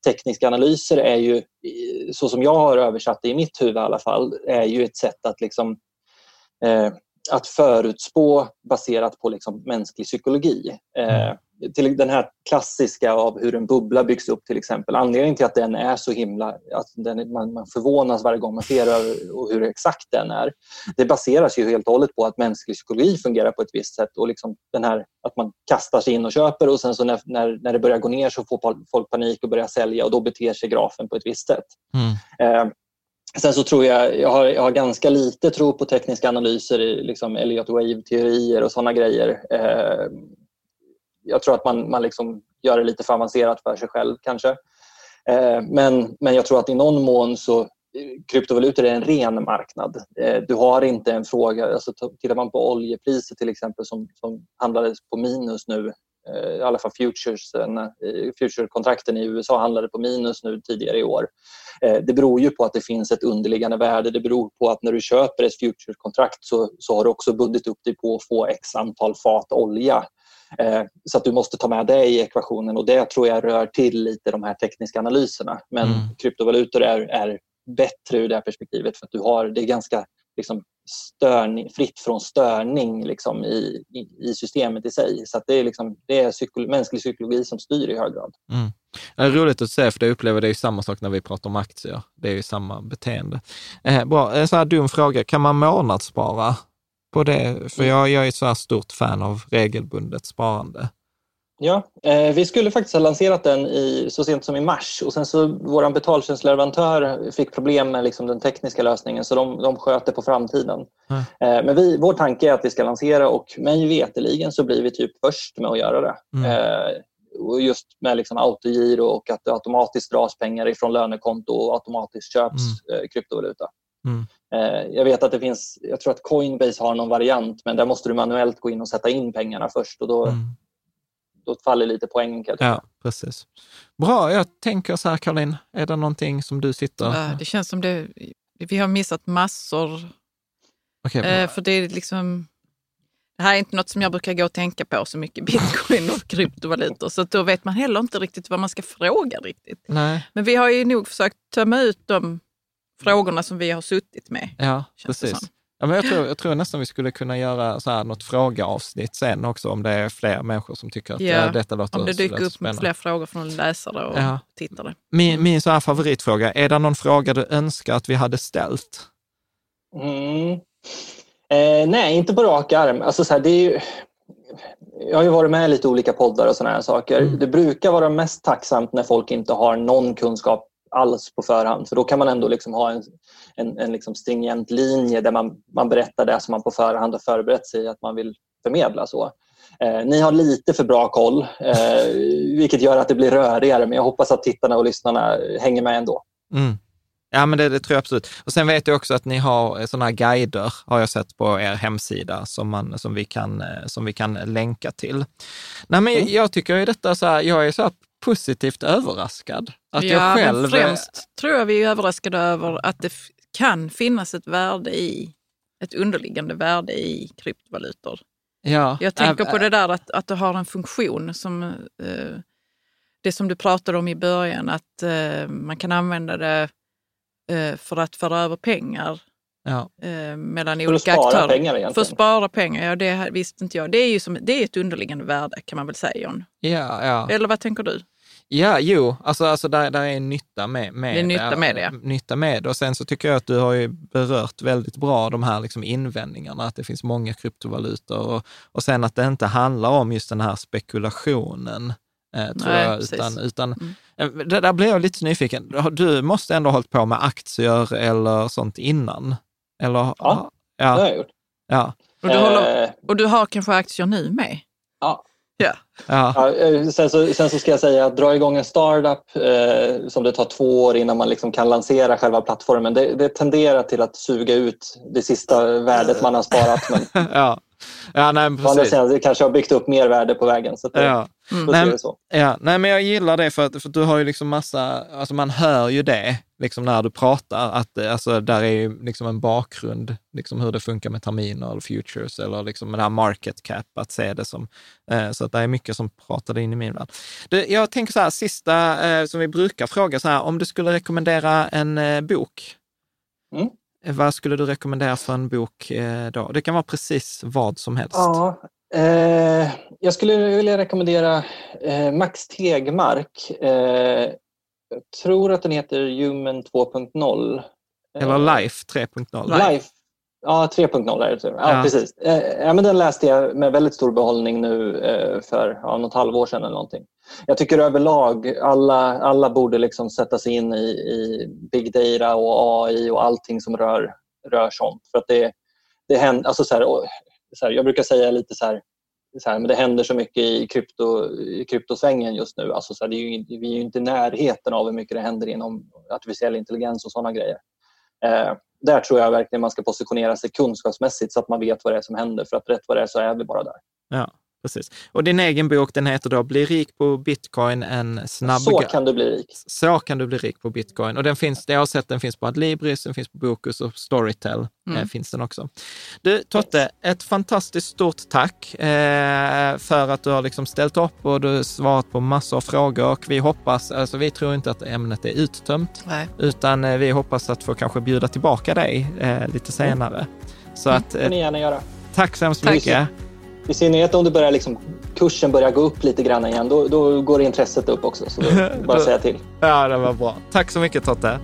tekniska analyser är ju, eh, så som jag har översatt det i mitt huvud i alla fall, är ju ett sätt att liksom eh, att förutspå baserat på liksom mänsklig psykologi. Eh, mm till den här klassiska av hur en bubbla byggs upp till exempel. Anledningen till att den är så himla... Att den, man, man förvånas varje gång man ser och hur exakt den är. Det baseras ju helt och hållet på att mänsklig psykologi fungerar på ett visst sätt och liksom den här att man kastar sig in och köper och sen så när, när, när det börjar gå ner så får folk panik och börjar sälja och då beter sig grafen på ett visst sätt. Mm. Eh, Sen så tror jag, jag har, jag har ganska lite tro på tekniska analyser i liksom Elliot Wave-teorier och sådana grejer. Eh, jag tror att man, man liksom gör det lite för avancerat för sig själv kanske. Eh, men, men jag tror att i någon mån så kryptovalutor är en ren marknad. Eh, du har inte en fråga, alltså tittar man på oljepriset till exempel som, som handlades på minus nu, i alla fall futures, future-kontrakten i USA handlade på minus nu tidigare i år. Det beror ju på att det finns ett underliggande värde. Det beror på att när du köper ett future-kontrakt så, så har du också bundit upp dig på att få x antal fat olja Eh, så att du måste ta med det i ekvationen och det tror jag rör till lite de här tekniska analyserna. Men mm. kryptovalutor är, är bättre ur det här perspektivet för att du har, det är ganska liksom störning, fritt från störning liksom i, i, i systemet i sig. Så det är, liksom, det är psyko, mänsklig psykologi som styr i hög grad. Mm. Det är roligt att se, för jag upplever det är samma sak när vi pratar om aktier. Det är ju samma beteende. Eh, bra, eh, en sån här dum fråga. Kan man månadsspara på det? För jag, jag är ett så här stort fan av regelbundet sparande. Ja, eh, vi skulle faktiskt ha lanserat den i, så sent som i mars och sen så vår betaltjänstleverantör fick problem med liksom den tekniska lösningen så de, de sköt det på framtiden. Mm. Eh, men vi, vår tanke är att vi ska lansera och mig veteligen så blir vi typ först med att göra det. Mm. Eh, och just med liksom autogiro och att det automatiskt dras pengar ifrån lönekonto och automatiskt köps mm. Eh, kryptovaluta. Mm. Eh, jag vet att det finns, jag tror att Coinbase har någon variant men där måste du manuellt gå in och sätta in pengarna först och då, mm då faller lite poängen. Ja, precis. Bra, jag tänker så här Caroline, är det någonting som du sitter... Ja, det känns som det, vi har missat massor. Okay, eh, för det är liksom... Det här är inte något som jag brukar gå och tänka på så mycket, bitcoin och kryptovalutor. Så då vet man heller inte riktigt vad man ska fråga riktigt. Nej. Men vi har ju nog försökt tömma ut de frågorna som vi har suttit med. Ja, precis. Ja, men jag, tror, jag tror nästan vi skulle kunna göra så här något frågeavsnitt sen också, om det är fler människor som tycker att ja, detta låter Om det dyker upp spännande. fler frågor från läsare och ja. tittare. Min, min så här favoritfråga, är det någon fråga du önskar att vi hade ställt? Mm. Eh, nej, inte på rak arm. Alltså, så här, det är ju, jag har ju varit med i lite olika poddar och sådana här saker. Mm. Det brukar vara mest tacksamt när folk inte har någon kunskap alls på förhand. För då kan man ändå liksom ha en, en, en liksom stringent linje där man, man berättar det som man på förhand har förberett sig att man vill förmedla. Så. Eh, ni har lite för bra koll, eh, vilket gör att det blir rörigare, men jag hoppas att tittarna och lyssnarna hänger med ändå. Mm. Ja, men det, det, tror jag absolut. Och sen vet jag också att ni har sådana här guider, har jag sett på er hemsida, som, man, som, vi, kan, eh, som vi kan länka till. Nej, men mm. Jag tycker ju detta så här, jag är så här positivt överraskad. Att ja, jag själv... men främst tror jag vi är överraskade över att det kan finnas ett värde i, ett underliggande värde i kryptovalutor. Ja, jag tänker äh, på det där att, att det har en funktion som eh, det som du pratade om i början, att eh, man kan använda det eh, för att föra över pengar ja. eh, mellan för olika aktörer. För att spara pengar egentligen? För att spara pengar, ja det visste inte jag. Det är ju som, det är ett underliggande värde kan man väl säga John? Ja, ja. Eller vad tänker du? Ja, jo, alltså, alltså där, där är nytta med, med det. Är nytta med det. Nytta med Och sen så tycker jag att du har ju berört väldigt bra de här liksom invändningarna, att det finns många kryptovalutor och, och sen att det inte handlar om just den här spekulationen. Eh, tror Nej, jag, utan, utan mm. Eh, det där blir jag lite nyfiken. Du måste ändå ha hållit på med aktier eller sånt innan? Eller, ja, ja, det har jag gjort. Ja. Och, du håller, eh. och du har kanske aktier nu med? Ja, Ja. Ja. ja eh, sen, så, sen så ska jag säga att dra igång en startup eh, som det tar två år innan man liksom kan lansera själva plattformen, det, det tenderar till att suga ut det sista värdet man har sparat. Men... ja. Ja, nej, precis. det kanske har byggt upp mer värde på vägen. Så det, ja. Mm. Nej, ja, nej, men jag gillar det för att, för du har ju liksom massa, alltså man hör ju det liksom när du pratar, att alltså, där är ju liksom en bakgrund, liksom hur det funkar med terminer eller futures eller liksom det här market cap, att se det som, eh, så att det är mycket som pratar in i min värld. Du, jag tänker så här, sista eh, som vi brukar fråga så här, om du skulle rekommendera en eh, bok, mm. Vad skulle du rekommendera för en bok eh, då? Det kan vara precis vad som helst. Ja, Eh, jag skulle vilja rekommendera eh, Max Tegmark. Eh, jag tror att den heter Human 2.0. Eller eh, Life 3.0. Life. Ja, 3.0 är det. Ja, ja. precis. Eh, ja, men den läste jag med väldigt stor behållning nu eh, för ja, något halvår sedan eller någonting. Jag tycker överlag alla, alla borde liksom sätta sig in i, i big data och AI och allting som rör, rör sånt. För att det, det händer, alltså så här, så här, jag brukar säga lite så här, så här, men det händer så mycket i, krypto, i kryptosvängen just nu. Alltså så här, det är ju, vi är ju inte i närheten av hur mycket det händer inom artificiell intelligens och sådana grejer. Eh, där tror jag verkligen man ska positionera sig kunskapsmässigt så att man vet vad det är som händer. För att rätt vad det är så är vi bara där. Ja, Precis. Och din egen bok, den heter då Bli rik på bitcoin, en snabb... Så kan du bli rik. Så kan du bli rik på bitcoin. Och den finns, jag har sett den finns på Adlibris, den finns på Bokus och Storytel mm. eh, finns den också. Du, Totte, ett fantastiskt stort tack eh, för att du har liksom ställt upp och du har svarat på massor av frågor. Och vi hoppas, alltså vi tror inte att ämnet är uttömt, Nej. utan eh, vi hoppas att få kanske bjuda tillbaka dig eh, lite senare. Mm. Så mm, att, det får ni gärna göra. Tack så hemskt mycket. I synnerhet om du börjar liksom, kursen börjar gå upp lite grann igen, då, då går intresset upp också. Så bara säga till. Ja, det var bra. Tack så mycket Totte.